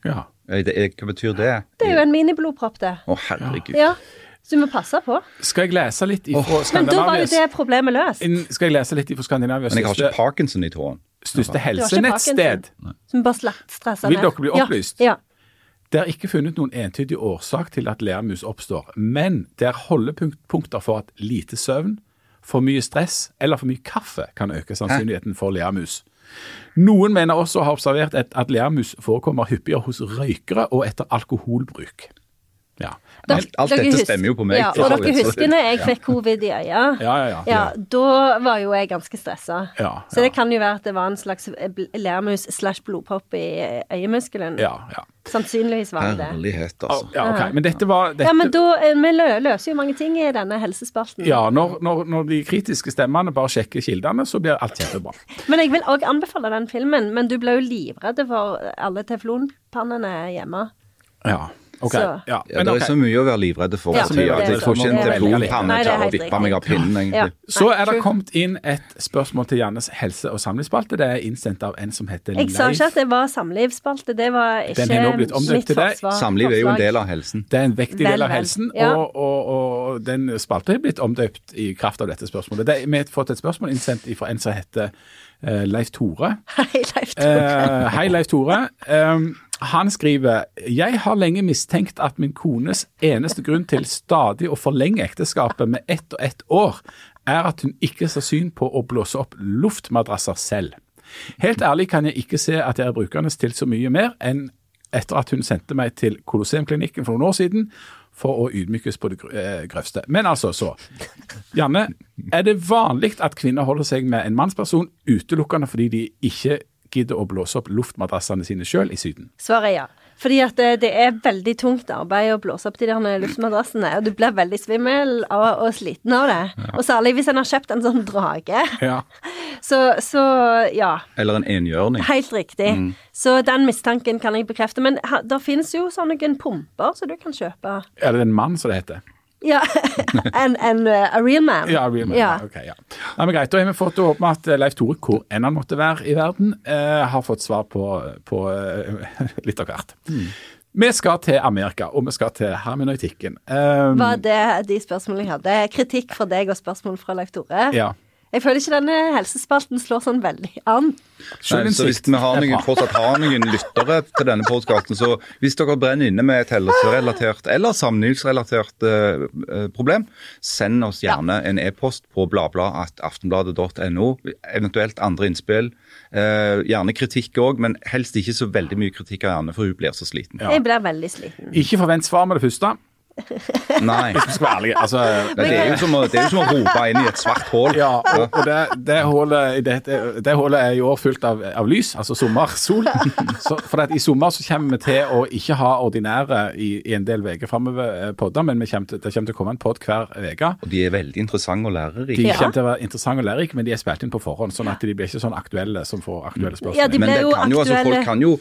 Ja. Det- Hva betyr det? Det er jo en miniblodpropp, det. Å, herregud. Ja. Så du må passe på. Skal jeg lese litt ifra Men da var jo det problemet løst. Skal jeg lese litt ifra Skandinavias Men jeg har ikke parkinson i tråden. største helsenettsted? Som bare stresser ned. Vil dere bli opplyst? Ja. ja. Det er ikke funnet noen entydig årsak til at leamus oppstår, men det er holdepunkter for at lite søvn, for mye stress eller for mye kaffe kan øke sannsynligheten for leamus. Noen mener også å ha observert at, leamus forekommer hyppigere hos røykere og etter alkoholbruk. Ja. Alt- alt dette husker, stemmer jo på meg, Ja, og dere husker når jeg fikk covid i øya? Ja, ja, ja. Ja, da var jo jeg ganske stressa. Ja, Så det kan jo være at det var en slags lermus slash blodpropp i øyemuskelen. Ja, ja. Sannsynligvis var det det. Herlighet, altså. ja okay. Men dette var dette, Ja, men da eh, Vi løser jo mange ting i denne helsespalten. Ja, når, når, når de kritiske stemmene bare sjekker kildene, så blir alt kjempebra. Men jeg vil òg anbefale den filmen. Men du ble jo livredd for alle teflonpannene hjemme. Ja. Ok, Så. ja. Ja, Men det er så mye å være livredde for Ja, for tida. det Jeg får ikke en Det er veldig diplompanne Nei, det er til å vippe meg av pinnen, Ja. egentlig. Så er det kommet inn et spørsmål til Jannes helse- og samlivsspalte. Det er innsendt av en som heter Jeg sa ikke at det var samlivsspalte. Det var ikke Den har nå blitt omdøpt til deg. forsvar. Samliv er jo en del av helsen. Det er en vektig del av helsen, Ja. og, og, og den spalta er blitt omdøpt i kraft av dette spørsmålet. Det, vi har fått et spørsmål innsendt fra en som heter eh, Leif Tore. Hei, Leif Tore. Eh, hei, Leif Tore. Um, han skriver Jeg har lenge mistenkt at min kones eneste grunn til stadig å forlenge ekteskapet med ett og ett år, er at hun ikke ser syn på å blåse opp luftmadrasser selv. Helt ærlig kan jeg ikke se at jeg er brukende til så mye mer enn etter at hun sendte meg til Colosseumklinikken for noen år siden for å ydmykes på det eh, grøvste. Men altså, så. Janne, er det vanlig at kvinner holder seg med en mannsperson utelukkende fordi de ikke gidder å blåse opp luftmadrassene sine sjøl i Syden? Svaret er ja. Fordi at det, det er veldig tungt arbeid å blåse opp de der luftmadrassene, og du blir veldig svimmel og, og sliten av det. Og særlig hvis en har kjøpt en sånn drage. Ja. Så, så ja. Eller en enhjørning. Helt riktig. Så den mistanken kan jeg bekrefte. Men det finnes jo sånne pumper som du kan kjøpe. Er det en mann, som det heter? Ja. en, en uh, real man. Ja, real man. Ja. Ok, ja. Nei, men greit, Da har vi fått håpe at eh, Leif Tore, hvor enn han måtte være i verden, eh, har fått svar på, på eh, litt av hvert. Vi skal til Amerika, og vi skal til hermenøytikken. Um, Var det de spørsmålene jeg hadde? Kritikk fra deg og spørsmål fra Leif Tore? Ja. Jeg føler ikke denne helsespalten slår sånn veldig an. Nei, så hvis vi har noen, fortsatt har noen lyttere til denne podkasten, så hvis dere brenner inne med et helserelatert eller samlivsrelatert eh, eh, problem, send oss gjerne en e-post på bladblad.aftenbladet.no, eventuelt andre innspill. Eh, gjerne kritikk òg, men helst ikke så veldig mye kritikk av Janne, for hun blir så sliten. Ja. Jeg blir veldig sliten. Ikke forvent svar med det første. Nei. Vi skal være ærlige. Altså, Det er, jo som å, det er jo som å rope inn i et svart hull. ja, og, og det, det, hullet, det, det hullet er i år fylt av, av lys, altså sommersol. Så, for at I sommer så kommer vi til å ikke ha ordinære i, i en del uker framover eh, podder, men vi kommer til, det kommer til å komme en podd hver uke. Og de er veldig interessante og De lærerike. De kommer til å være interessante og lærerike, men de er spilt inn på forhånd, sånn at de blir ikke sånn aktuelle som får aktuelle spørsmål. Ja, de Men det jo kan jo, altså, folk kan jo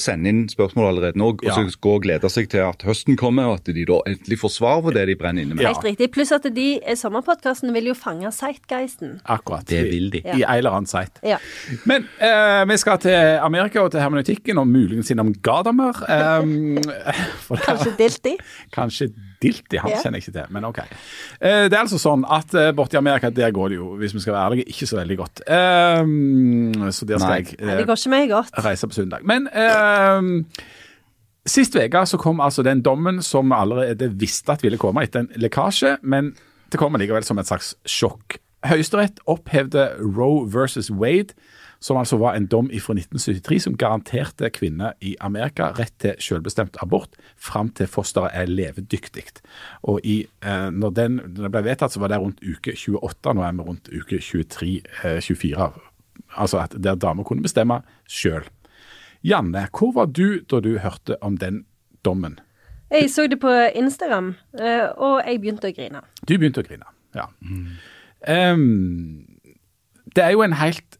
sende inn spørsmål allerede nå, og så Ja. gå og glede seg til at høsten kommer, og at de da endelig får svar på det de brenner inne med. Ja. Helt riktig. Pluss at de eh, sommerpodkastene vil jo fange Sightgeisten. Akkurat. Det vil de. I, i en eller annen sight. Ja. Men eh, vi skal til Amerika og til hermeneutikken, og muligens innom Gadamer. Um, for Kanskje Dilti. Kanskje Dilti, han Ja. kjenner jeg ikke til, men ok. Eh, det er altså sånn at eh, borti Amerika, der går det jo, hvis vi skal være ærlige, ikke så veldig godt. Um, så der skal Nei. jeg Nei, eh, det går ikke meg godt. reise på søndag. Men eh, sist uke kom altså den dommen som vi allerede visste at ville komme etter en lekkasje, men det kommer likevel som et slags sjokk. Høyesterett opphevde Roe versus Wade, som altså var en dom fra 1973 som garanterte kvinner i Amerika rett til selvbestemt abort fram til fosteret er levedyktig. Og i, eh, når, den, når den ble vedtatt, så var det rundt uke 28. Nå er vi rundt uke 23-24. Altså at der damer kunne bestemme sjøl. Janne, hvor var du da du hørte om den dommen? Jeg så det på Instagram, eh, og jeg begynte å grine. Du begynte å grine, ja. Ehm, det er jo en helt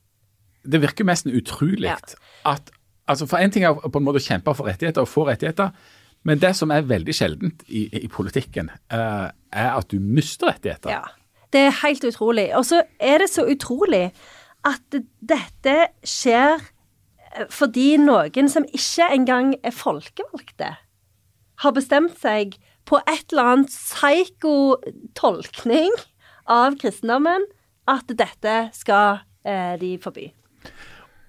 Det virker nesten utrolig Ja. at altså For en ting er på en måte å kjempe for rettigheter og få rettigheter, men det som er veldig sjeldent i, i politikken, uh, er at du mister rettigheter. Ja. Det er helt utrolig. Og så er det så utrolig at dette skjer fordi noen som ikke engang er folkevalgte, har bestemt seg på et eller annet psyko-tolkning av kristendommen at dette skal eh, de forby.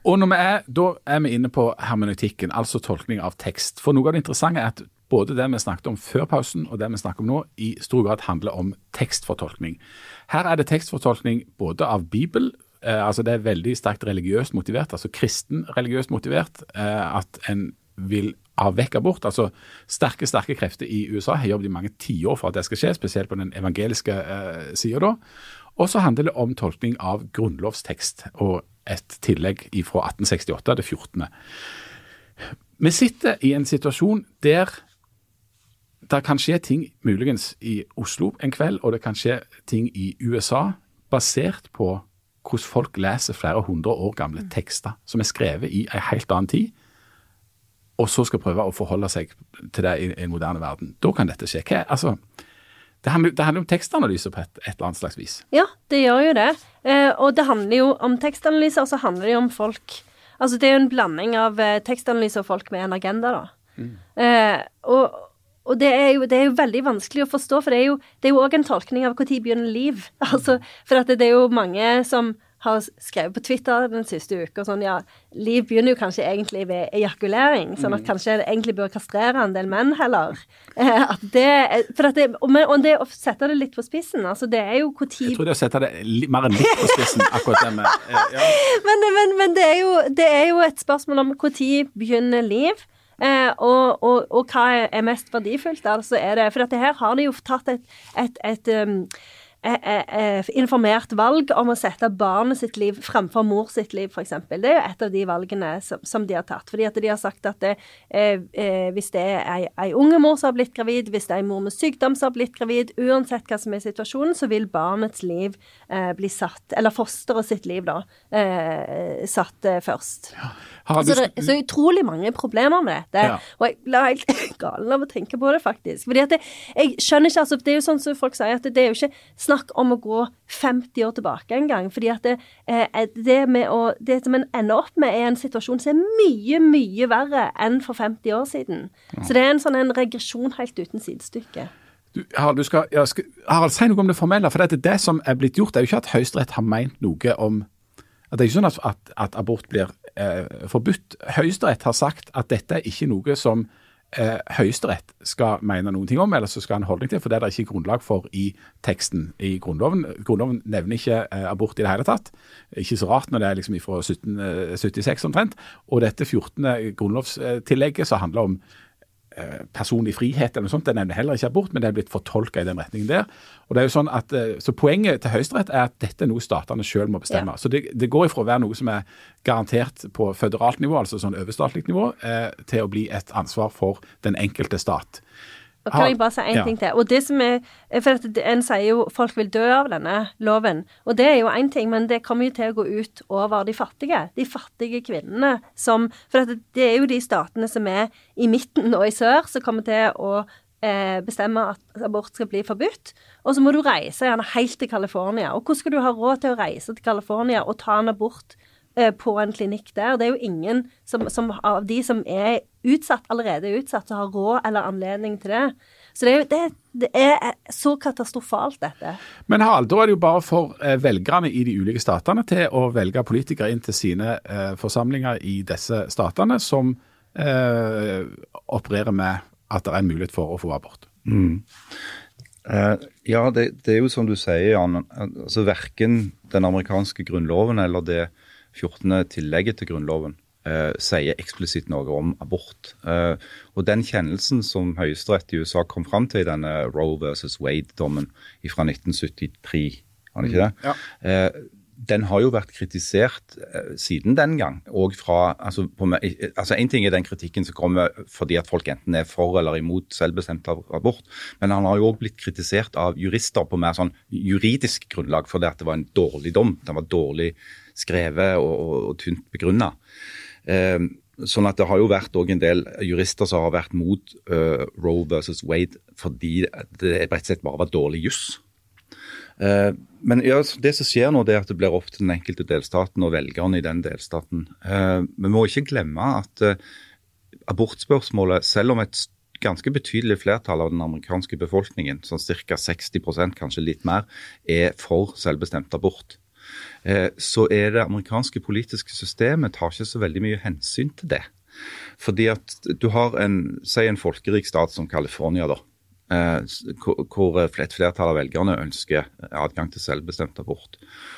Og når vi er, da er vi inne på hermeneutikken, altså tolkning av tekst. For noe av det interessante er at både det vi snakket om før pausen og det vi snakker om nå, i stor grad handler om tekstfortolkning. Her er det tekstfortolkning både av Bibel, altså det er veldig sterkt religiøst motivert, altså kristen religiøst motivert, eh, at en vil ha vekk abort. Altså sterke, sterke krefter i USA har jobbet i mange tiår for at det skal skje, spesielt på den evangeliske eh, sida da. Og så handler det om tolkning av grunnlovstekst og et tillegg fra 1868, det 14. Vi sitter i en situasjon der det kan skje ting muligens i Oslo en kveld, og det kan skje ting i USA basert på hvordan folk leser flere hundre år gamle tekster som er skrevet i en helt annen tid. og så skal prøve å forholde seg til det i, i en moderne verden. Da kan dette skje. Hva, altså, det handler, det handler om tekstanalyse på et, et, eller annet slags vis. Ja, det gjør jo det. Eh, og det handler jo om tekstanalyse, og så handler det jo om folk Altså det er jo en blanding av eh, tekstanalyse og folk med en agenda, da. Mm. Eh, og, og det, er jo, det, er jo, veldig vanskelig å forstå, for det er jo òg en tolkning av når begynner liv. Altså, for det, det er jo mange som har skrevet på Twitter den siste uka sånn ja, Liv begynner jo kanskje egentlig ved ejakulering, sånn at mm. kanskje det egentlig bør kastrere en del menn heller. Eh, at det, for at det, og, og det å sette det litt på spissen, altså det er jo når Jeg tror det å sette det mer enn litt på spissen, akkurat det med eh, ja. men, men, men, det, er jo, det er jo et spørsmål om når begynner liv. Eh, og, og, og, hva er mest verdifullt? Altså er det, for dette her har de jo tatt et, et, et um, informert valg om å sette barnet sitt liv fremfor mor sitt liv, f.eks. Det er jo et av de valgene som, som, de har tatt. Fordi at de har sagt at det, eh, eh, hvis det er ei, ei unge mor som har blitt gravid, hvis det er ei mor med sykdom som har blitt gravid, uansett hva som er situasjonen, så vil barnets liv eh, bli satt, eller fosteret sitt liv, da, eh, satt eh, først. Ja. Så det er så utrolig mange problemer med dette. Ja. Og jeg blir helt galen av å tenke på det, faktisk. Fordi at det, jeg skjønner ikke, altså Det er jo sånn som folk sier, at det, det er jo ikke snakk om å gå 50 år tilbake en gang. Fordi at det, eh, det, med å, det som en ender opp med, er en situasjon som er mye, mye verre enn for 50 år siden. Ja. Så det er en sånn en regresjon helt uten sidestykke. Du, Harald, du skal, skal, Harald, si noe om det formelle. For det, det som er blitt gjort, det er jo ikke at Høyesterett har meint noe om at Det er ikke sånn at, at, at abort blir eh, forbudt. Høyesterett har sagt at dette er ikke noe som eh, Høyesterett skal mene noen ting om, eller så skal han holde til, for det er det ikke grunnlag for i teksten i Grunnloven. Grunnloven nevner ikke eh, abort i det hele tatt. Ikke så rart når det er liksom fra 1776 eh, omtrent. Og dette 14. grunnlovstillegget som handler om Eh, personlig frihet eller noe sånt. Det nevner heller ikke abort, men det er blitt fortolka i den retningen der. Og det er jo sånn at, eh, så Poenget til Høyesterett er at dette er noe statene selv må bestemme. Ja. Så det, det, går ifra å være noe som er garantert på føderalt nivå, altså sånn overstatlig nivå, eh, til å bli et ansvar for den enkelte stat. Og kan jeg bare si én ja. ting til. Og det som er, for En sier jo folk vil dø av denne loven. Og det er jo én ting, men det kommer jo til å gå ut over de fattige. De fattige kvinnene som For det er jo de statene som er i midten og i sør, som kommer til å eh, bestemme at abort skal bli forbudt. Og så må du reise gjerne helt til California. Og hvordan skal du ha råd til å reise til California og ta en abort på en klinikk der. Det er jo ingen som, som, av de som er utsatt, allerede er utsatt, som har råd eller anledning til det. Så det er, det, det er så katastrofalt, dette. Men Harald, da er det jo bare for eh, velgerne i de ulike statene til å velge politikere inn til sine eh, forsamlinger i disse statene, som eh, opererer med at det er en mulighet for å få abort. Mm. Eh, ja, det, det, er jo som du sier, Jan. altså Verken den amerikanske grunnloven eller det 14. tillegget til Grunnloven eh, sier eksplisitt noe om abort. Eh, og Den kjennelsen som Høyesterett i USA kom fram til i denne Roe versus Wade-dommen fra 1973, var det ikke det? Ja. Eh, den har jo vært kritisert eh, siden den gang. og fra, altså, på, altså En ting er den kritikken som kommer fordi at folk enten er for eller imot selvbestemt abort, men han har jo òg blitt kritisert av jurister på mer sånn juridisk grunnlag fordi at det var en dårlig dom. Den var dårlig skrevet og, og, og tynt begrunna. Eh, sånn at det har jo vært en del jurister som har vært mot uh, Roe versus Wade fordi det rett og slett bare var dårlig juss. Uh, men ja, det som skjer nå, det er at det blir opp til den enkelte delstaten og velgerne i den delstaten. Uh, vi må ikke glemme at abortspørsmålet, selv om et ganske betydelig flertall av den amerikanske befolkningen, sånn ca. 60% kanskje litt mer, er for selvbestemt abort. Eh, så er det amerikanske politiske systemet tar ikke så veldig mye hensyn til det. Fordi at du har en, si en folkerik stat som California, da. Eh, hvor et flertall av velgerne ønsker adgang til selvbestemt abort.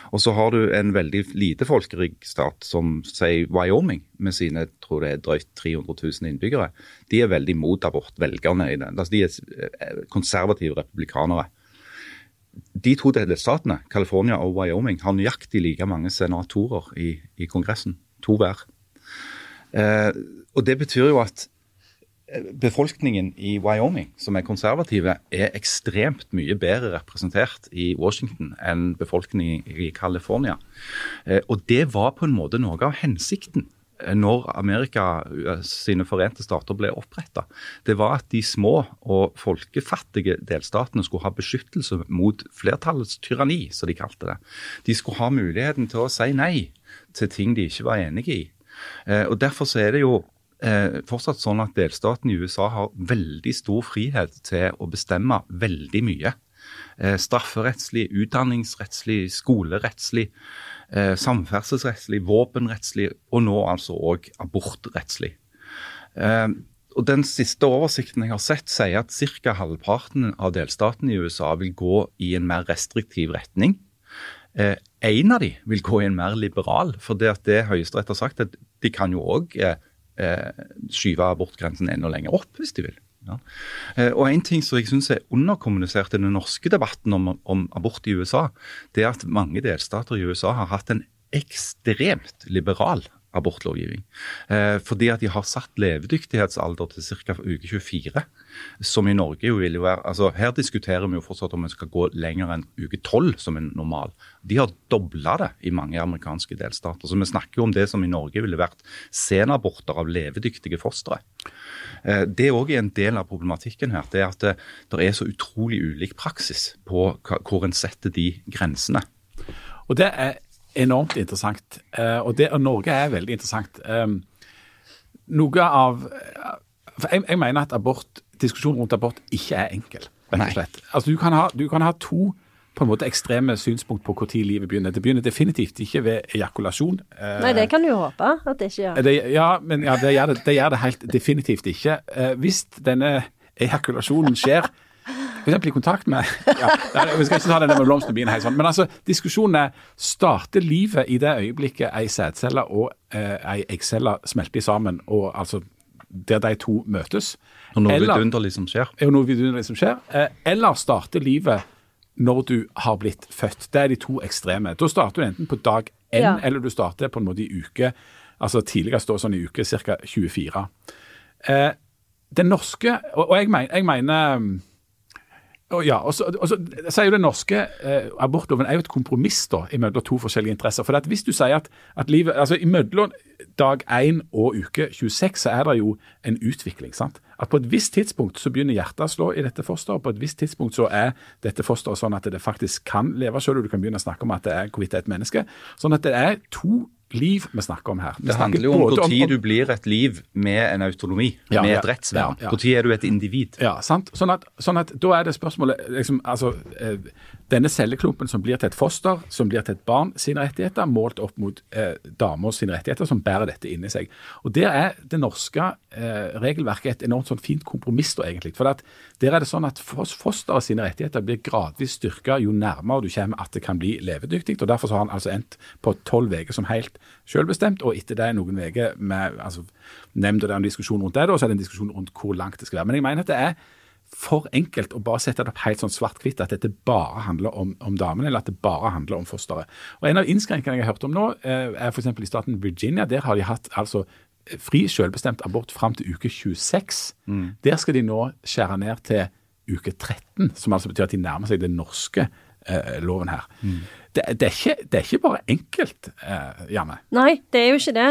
Og så har du en veldig lite folkerik stat som sier Wyoming, med sine tror det er drøyt 300 000 innbyggere. De er veldig mot abort, velgerne i den. Altså, de er eh, konservative republikanere de to delstatene, California og Wyoming, har nøyaktig like mange senatorer i, i Kongressen. To hver. Eh, og Det betyr jo at eh, befolkningen i Wyoming, som er konservative, er ekstremt mye bedre representert i Washington enn befolkningen i California. Eh, og det var på en måte noe av hensikten når Amerika eh, sine forente stater ble oppretta, det var at de små og folkefattige delstatene skulle ha beskyttelse mot flertallets tyranni, som de kalte det. De skulle ha muligheten til å si nei til ting de ikke var enige i. Eh, og Derfor så er det jo eh, fortsatt sånn at delstaten i USA har veldig stor frihet til å bestemme veldig mye. Strafferettslig, utdanningsrettslig, skolerettslig, eh, samferdselsrettslig, våpenrettslig og nå altså òg abortrettslig. Eh, og Den siste oversikten jeg har sett, sier at ca. halvparten av delstatene i USA vil gå i en mer restriktiv retning. Eh, en av de vil gå i en mer liberal, for det at det Høyesterett har sagt, at de kan jo òg eh, eh, skyve abortgrensen enda lenger opp hvis de vil. Ja. Eh, og En ting som jeg synes er underkommunisert i den norske debatten om, om, abort i USA, det er at mange delstater i USA har hatt en ekstremt liberal abortlovgivning. Eh, fordi at de har satt levedyktighetsalder til ca. uke 24. Som i Norge jo vil jo være altså Her diskuterer vi jo fortsatt om vi skal gå lenger enn uke 12 som en normal. De har dobla det i mange amerikanske delstater. Så vi snakker jo om det som i Norge ville vært senaborter av levedyktige fostre. Eh, det er òg en del av problematikken her. Det er at det, det er så utrolig ulik praksis på hvor en setter de grensene. Og det er enormt interessant. Uh, og, det, og Norge er veldig interessant. Um, noe av for jeg, jeg, mener at abort, diskusjonen rundt abort ikke er enkel, rett og slett. Altså, du, kan ha, du kan ha to på en måte ekstreme synspunkt på når livet begynner. Det begynner definitivt ikke ved ejakulasjon. Uh, Nei, det kan du jo håpe at det ikke gjør. Det, ja, men ja, det, gjør det, det, gjør det, helt definitivt ikke. Uh, hvis denne ejakulasjonen skjer F.eks. i kontakt med ja, Vi skal ikke ta det med blomstene mine, sånn. men altså, diskusjonen er starter livet i det øyeblikket ei sædcelle og eh, ei eggcelle smelter sammen, og altså der de to møtes. Og noe vidunderlig som skjer. Er noe vidunderlig som skjer. Eh, eller starter livet når du har blitt født. Det er de to ekstreme. Da starter du enten på dag én, ja. eller du starter på en måte i uke altså Tidligere står sånn i uke ca. 24. Eh, den norske Og, og jeg, mener, jeg mener og ja, og så, og så sier jo Den norske eh, abortloven er jo et kompromiss da, mellom to forskjellige interesser. For Hvis du sier at, at livet, altså Mellom dag 1 og uke 26 så er det jo en utvikling. sant? At På et visst tidspunkt så begynner hjertet å slå i dette fosteret. På et visst tidspunkt så er dette fosteret sånn at det faktisk kan leve selv, og du kan begynne å snakke om at det er hvorvidt det er et menneske. Sånn at det er to liv vi snakker om her. Vi det handler jo om når du blir et liv med en autonomi, ja, med et rettsvern. Når ja, ja. er du et individ? Ja, sant. Sånn at, sånn at da er det spørsmålet liksom, altså, eh, Denne celleklumpen som blir til et foster, som blir til et barn sine rettigheter, målt opp mot eh, damer sine rettigheter, som bærer dette inni seg. Og Der er det norske eh, regelverket et enormt sånn fint kompromiss, da, egentlig. For at der er det sånn at fosteret sine rettigheter blir gradvis styrka jo nærmere du kommer at det kan bli levedyktig. og Derfor har han altså endt på tolv uker som helt selvbestemt, og etter det noen uker med altså, nemnd og det er en diskusjon rundt det, og så er det en diskusjon rundt hvor langt det skal være. Men jeg mener at det er for enkelt å bare sette det opp helt sånn svart-hvitt, at dette bare handler om, om damene, eller at det bare handler om fosteret. Og En av innskrenkningene jeg har hørt om nå, eh, er f.eks. i staten Virginia. Der har de hatt altså fri selvbestemt abort fram til uke 26. Mm. Der skal de nå skjære ned til uke 13, som altså betyr at de nærmer seg den norske eh, loven her. Mm det, det, er ikke, det, er ikke, bare enkelt, eh, Janne. Nei, det er jo ikke det.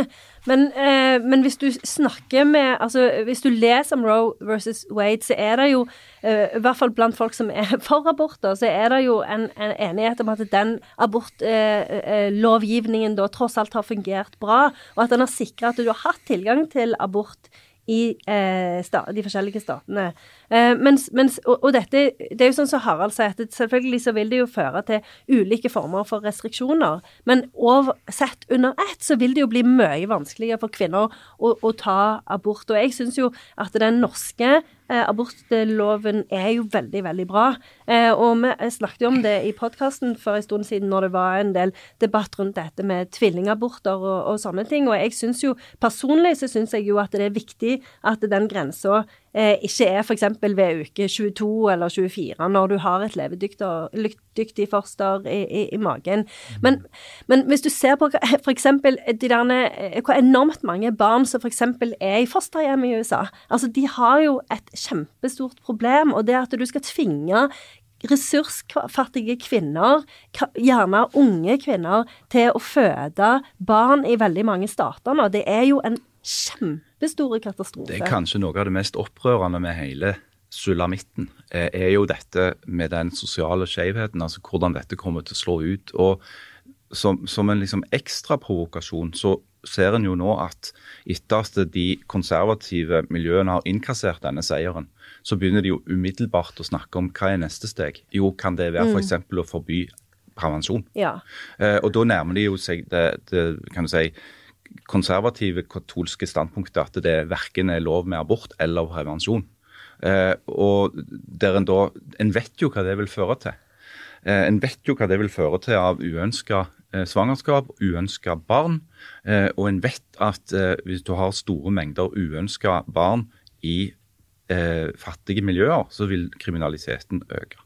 Men, eh, men, hvis du snakker med Altså, hvis du leser om Roe versus Wade, så er det jo, eh, i hvert fall blant folk som er for aborter, så er det jo en, en enighet om at den abortlovgivningen da tross alt har fungert bra, og at den har sikra at du har hatt tilgang til abort i eh, de forskjellige statene. Eh, mens, mens, og, og, dette, det er jo sånn som Harald sier, at selvfølgelig så vil det jo føre til ulike former for restriksjoner. Men over, sett under ett så vil det jo bli mye vanskeligere for kvinner å, å ta abort. Og jeg syns jo at den norske abortloven er jo veldig, veldig bra. Eh, og vi snakket jo om det i podkasten for en stund siden når det var en del debatt rundt dette med tvillingaborter og, og sånne ting. Og jeg syns jo personlig så syns jeg jo at det er viktig at den grensa eh, ikke er f.eks. ved uke 22 eller 24 når du har et levedyktig foster i, i, i magen. Men, men, hvis du ser på f.eks. de derne hvor enormt mange barn som f.eks. er i fosterhjem i USA, altså de har jo et kjempestort problem. Og det at du skal tvinge ressursfattige kvinner, gjerne unge kvinner, til å føde barn i veldig mange stater nå. Det er jo en kjempestor katastrofe. Det er kanskje noe av det mest opprørende med hele sulamitten, eh, er jo dette med den sosiale skjevheten, altså hvordan dette kommer til å slå ut. Og som, som en liksom ekstra provokasjon så ser en jo nå at etter at de konservative miljøene har innkassert denne seieren, så begynner de jo umiddelbart å snakke om hva er neste steg. Jo, kan det være f.eks. å forby prevensjon? Ja. Eh, og da nærmer de jo seg det, det kan du si, konservative katolske standpunktet at det verken er lov med abort eller prevensjon. Eh, og der en da En vet jo hva det vil føre til. Eh, en vet jo hva det vil føre til av uønska eh, svangerskap, uønska barn. Eh, og en vet at eh, hvis du har store mengder uønska barn i eh, fattige miljøer, så vil kriminaliteten øke.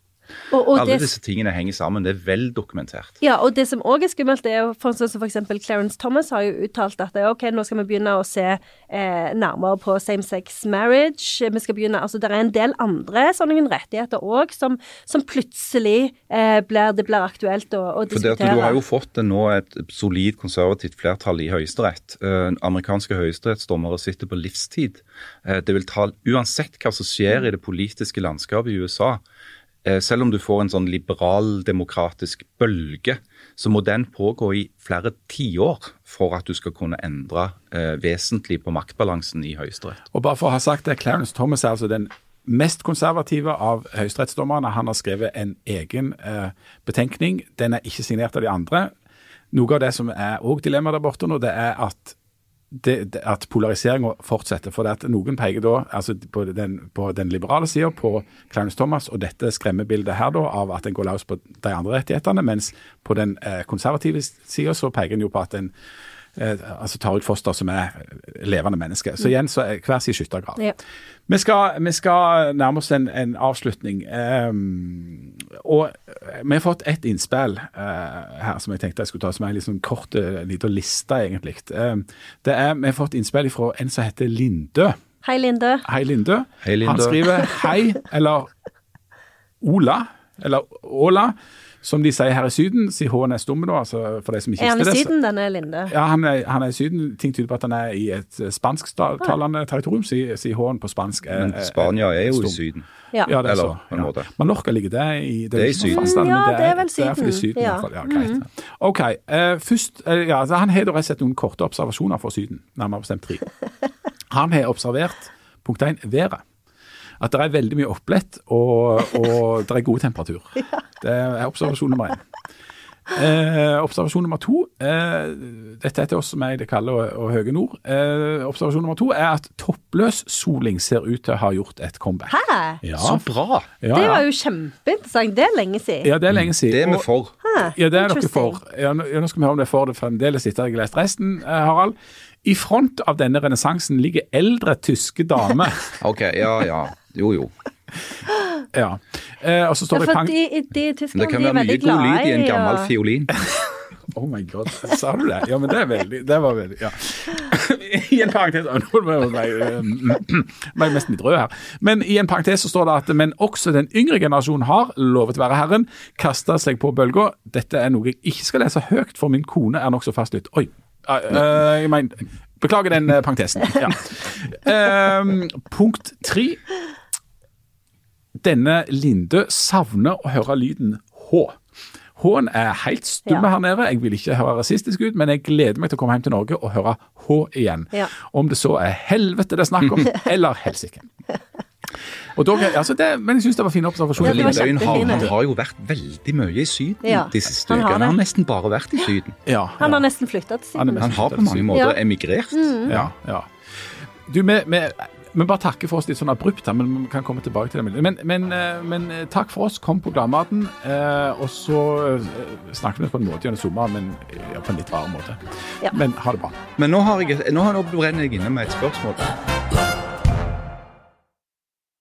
Og, og Alle det, disse tingene henger sammen. Det er vel dokumentert. ja, og det som òg er skummelt, er for sånn som f.eks. Clarence Thomas har jo uttalt at eh, OK, nå skal vi begynne å se eh, nærmere på same sex marriage. Vi skal begynne, altså Det er en del andre sånne rettigheter òg som, som plutselig eh, blir, det blir aktuelt å, å For det diskutere. at Du har jo fått det nå et solid konservativt flertall i Høyesterett. Eh, amerikanske høyesterettsdommere sitter på livstid. Eh, det vil ta, Uansett hva som skjer i det politiske landskapet i USA, eh, selv om du får en sånn liberal-demokratisk bølge, så må den pågå i flere tiår for at du skal kunne endre eh, vesentlig på maktbalansen i Høyesterett. Og bare for å ha sagt det, Clarence Thomas er altså den mest konservative av høyesterettsdommerne. Han har skrevet en egen eh, betenkning. Den er ikke signert av de andre. Noe av det som er òg dilemmaet der borte nå, det er at det, at polariseringa fortsetter. For det at noen peker da altså på den, på den liberale sida, på Clarence Thomas, og dette skremmebildet her da, av at en går løs på de andre rettighetene, mens på den eh, konservative sida så peker en jo på at en altså tar ut foster som er levende mennesker. Så igjen så er hver sin skyttergrav. Ja. Vi skal, vi skal nærme oss en, en avslutning. ehm, og vi har fått et innspill eh, her som jeg tenkte jeg skulle ta som en liksom kort uh, liten liste, egentlig. Ehm, det er, Vi har fått innspill fra en som heter Lindø. Hei, Linde. Hei, Lindø. Hei, Lindø. Han skriver hei, eller Ola, eller Åla, som de sier her i Syden. Sier H-en er stumme, da, altså for de som ikke Er han i visste det. så- Syden, denne Linde? Ja, han er, han er i Syden. Ting tyder på at han er i et eh, spansktalende territorium, sier sier H-en på spansk. er- Men Spania er jo stum. i Syden. Ja. Ja, det er Eller så. Ja. måte. Mallorca ligger det i Det er i liksom Syden. fastlandet, Ja, det er vel Syden. Det er fordi Syden. Ja. Ja, greit. OK. Uh, først, uh, ja, altså, Han har rett og slett noen korte observasjoner fra Syden, nærmere bestemt tre. Han har observert punkt én været. At det er veldig mye opplett, og, og det er god temperatur. Det er observasjon nummer én. Eh, observasjon nummer to eh, Dette er til oss som er i det kalde og, og høye nord. Eh, observasjon nummer to er at toppløs soling ser ut til å ha gjort et comeback. Hæ? Ja, Så bra! ja, Det var jo kjempeinteressant. Det er lenge siden. ja, det er lenge siden. Det er vi for. Ja, det er dere for. Ja, nå, skal vi høre om dere for det fremdeles etter at jeg har lest resten, eh, Harald. I front av denne renessansen ligger eldre tyske damer. OK, ja ja. Jo jo. ja. Eh, og så står Ja, det i pang... de, de tyskerne det kan være mye god lyd i en gammel ja. fiolin. Oh my god, sa du det? Ja, men det er veldig Det var veldig Ja. I en parentes Nå ble jeg nesten litt rød her. Men i en parentes så står det at men også den yngre generasjonen har, lovet være Herren, kasta seg på bølga. Dette er noe jeg ikke skal lese høyt, for min kone er nokså fastlytt. Oi. eh, eh, jeg mener Beklager den eh, parentesen. Ja. Um, punkt tre. Denne Linde savner å høre lyden H. H-en er helt stumme Ja. her nede. Jeg vil ikke høre rasistisk ut, men jeg gleder meg til å komme hjem til Norge og høre H igjen. Ja. Om det så er helvete det er snakk om, eller helsike. Altså det, men jeg syns det var fine observasjoner. Ja, var Lindøyen har, han har jo vært veldig mye i Syden Ja, de siste han har ukene. Han har nesten bare vært i Syden. Ja, Han har nesten flytta til Syden. Han har på mange måter Ja. emigrert. Ja, ja. Du, med, vi, vi bare takker for oss litt sånn abrupt men vi kan komme tilbake til det. Men, men, eh, men eh, takk for oss. Kom på Gladmaten. Eh, og så snakket snakker vi på en måte gjennom sommeren, men ja, på en litt rar måte. Ja. Men ha det bra. Men nå, har jeg, nå, brenner jeg inne med et spørsmål.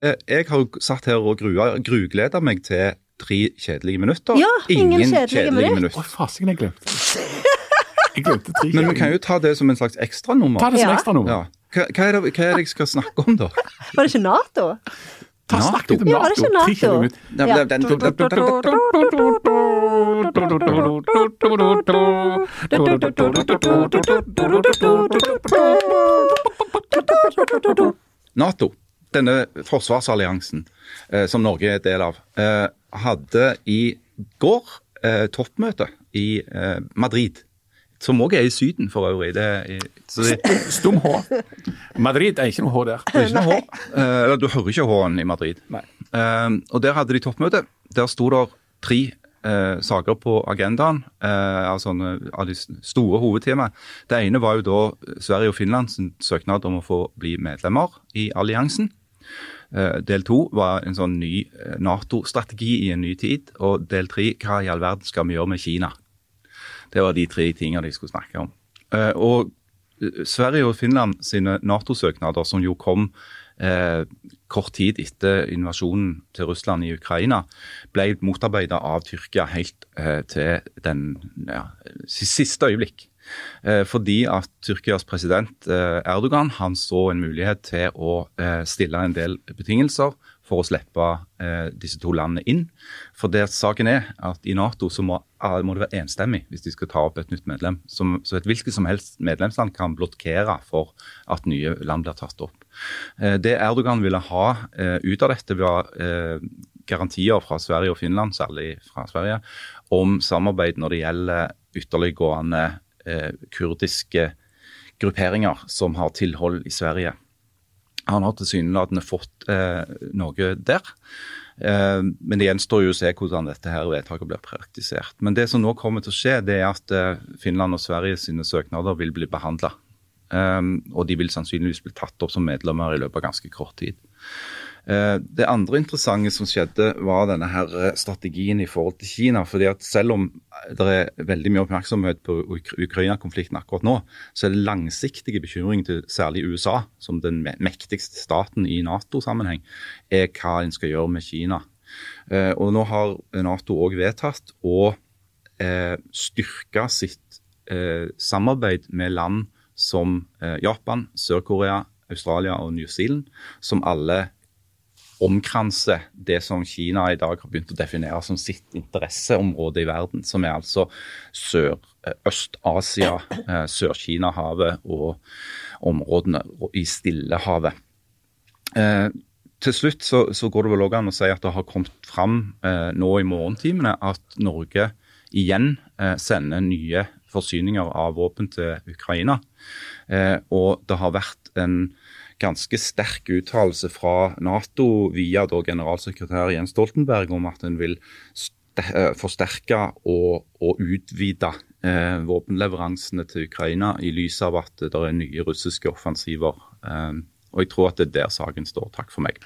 Eh, Jeg har jo satt her og grua, grugleda meg til tre kjedelige minutter. Ja, ingen kjedelige minutter. Å, fasiken, jeg glemte Jeg glemte tre kjedelige. Men vi kan jo ta det som en slags ekstranummer. Ta det som Ja. ekstra nummer. Ja. Hva, hva, er det, hva er det jeg skal snakke om, da? Var det ikke Nato? Ta NATO. snakk litt om Ja, var det ikke NATO? Ja. den- den- Nato, denne forsvarsalliansen eh, som Norge er del av, eh, hadde i går eh, toppmøte i Madrid. Som òg er i Syden, for øvrig. Det er, så det, Stum H. Madrid er ikke noe H der. det er ikke noe H. Eh, eller du hører ikke H-en i Madrid. Nei. Eh, og der hadde de toppmøte. Der sto det tre uh, saker på agendaen uh, av, sånne, av de store hovedtemaene. Det ene var jo da Sverige og Finland sin søknad om å få bli medlemmer i alliansen. Uh, del to var en sånn ny Nato-strategi i en ny tid. Og del tre, hva i all verden skal vi gjøre med Kina? Det var de tre tingene de skulle snakke om. Eh, og eh, Sverige og Finland sine Nato-søknader, som jo kom eh, kort tid etter invasjonen til Russland i Ukraina, ble motarbeidet av Tyrkia helt eh, til den ja, siste øyeblikk. Eh, fordi at Tyrkias president eh, Erdogan han så en mulighet til å stille en del betingelser for å slippe eh, disse to landene inn. For det saken er at i Nato så må, ah, må det være enstemmig hvis de skal ta opp et nytt medlem. Som, så et hvilket som helst medlemsland kan blokkere for at nye land blir tatt opp. Eh, det Erdogan ville ha eh, ut av dette, var eh, garantier fra Sverige og Finland, særlig fra Sverige, om samarbeid når det gjelder ytterliggående eh, kurdiske grupperinger som har tilhold i Sverige. Han har tilsynelatende fått eh, noe der. Eh, men det gjenstår jo å se hvordan dette her vedtaket blir praktisert. Men det som nå kommer til å skje, det er at eh, Finland og Sverige sine søknader vil bli behandla. og de vil sannsynligvis bli tatt opp som medlemmer i løpet av ganske kort tid. Eh, Det andre interessante som skjedde, var denne her eh, strategien i forhold til Kina. fordi at Selv om det er veldig mye oppmerksomhet på Ukraina-konflikten akkurat nå, så er det langsiktige bekymring til særlig USA, som den mektigste staten i Nato-sammenheng, er hva en skal gjøre med Kina. Eh, Og Nå har Nato òg vedtatt å styrke sitt samarbeid med land som Japan, Sør-Korea, Australia og New Zealand, som alle omkranser det som Kina i dag har begynt å definere som sitt interesseområde i verden, som er altså sør, eh, eh, Sør-Kina-havet og områdene i Stillehavet. Eh, til slutt så, så går det vel òg an å si at det har kommet fram nå i morgentimene at Norge igjen sender nye forsyninger av våpen til Ukraina. Og det har vært en ganske sterk uttalelse fra Nato via da generalsekretær Jens Stoltenberg om at en vil eh, forsterke og, og utvide eh, våpenleveransene til Ukraina i lys av at det er nye russiske offensiver. Eh, og jeg tror at det er der saken står. Takk for meg.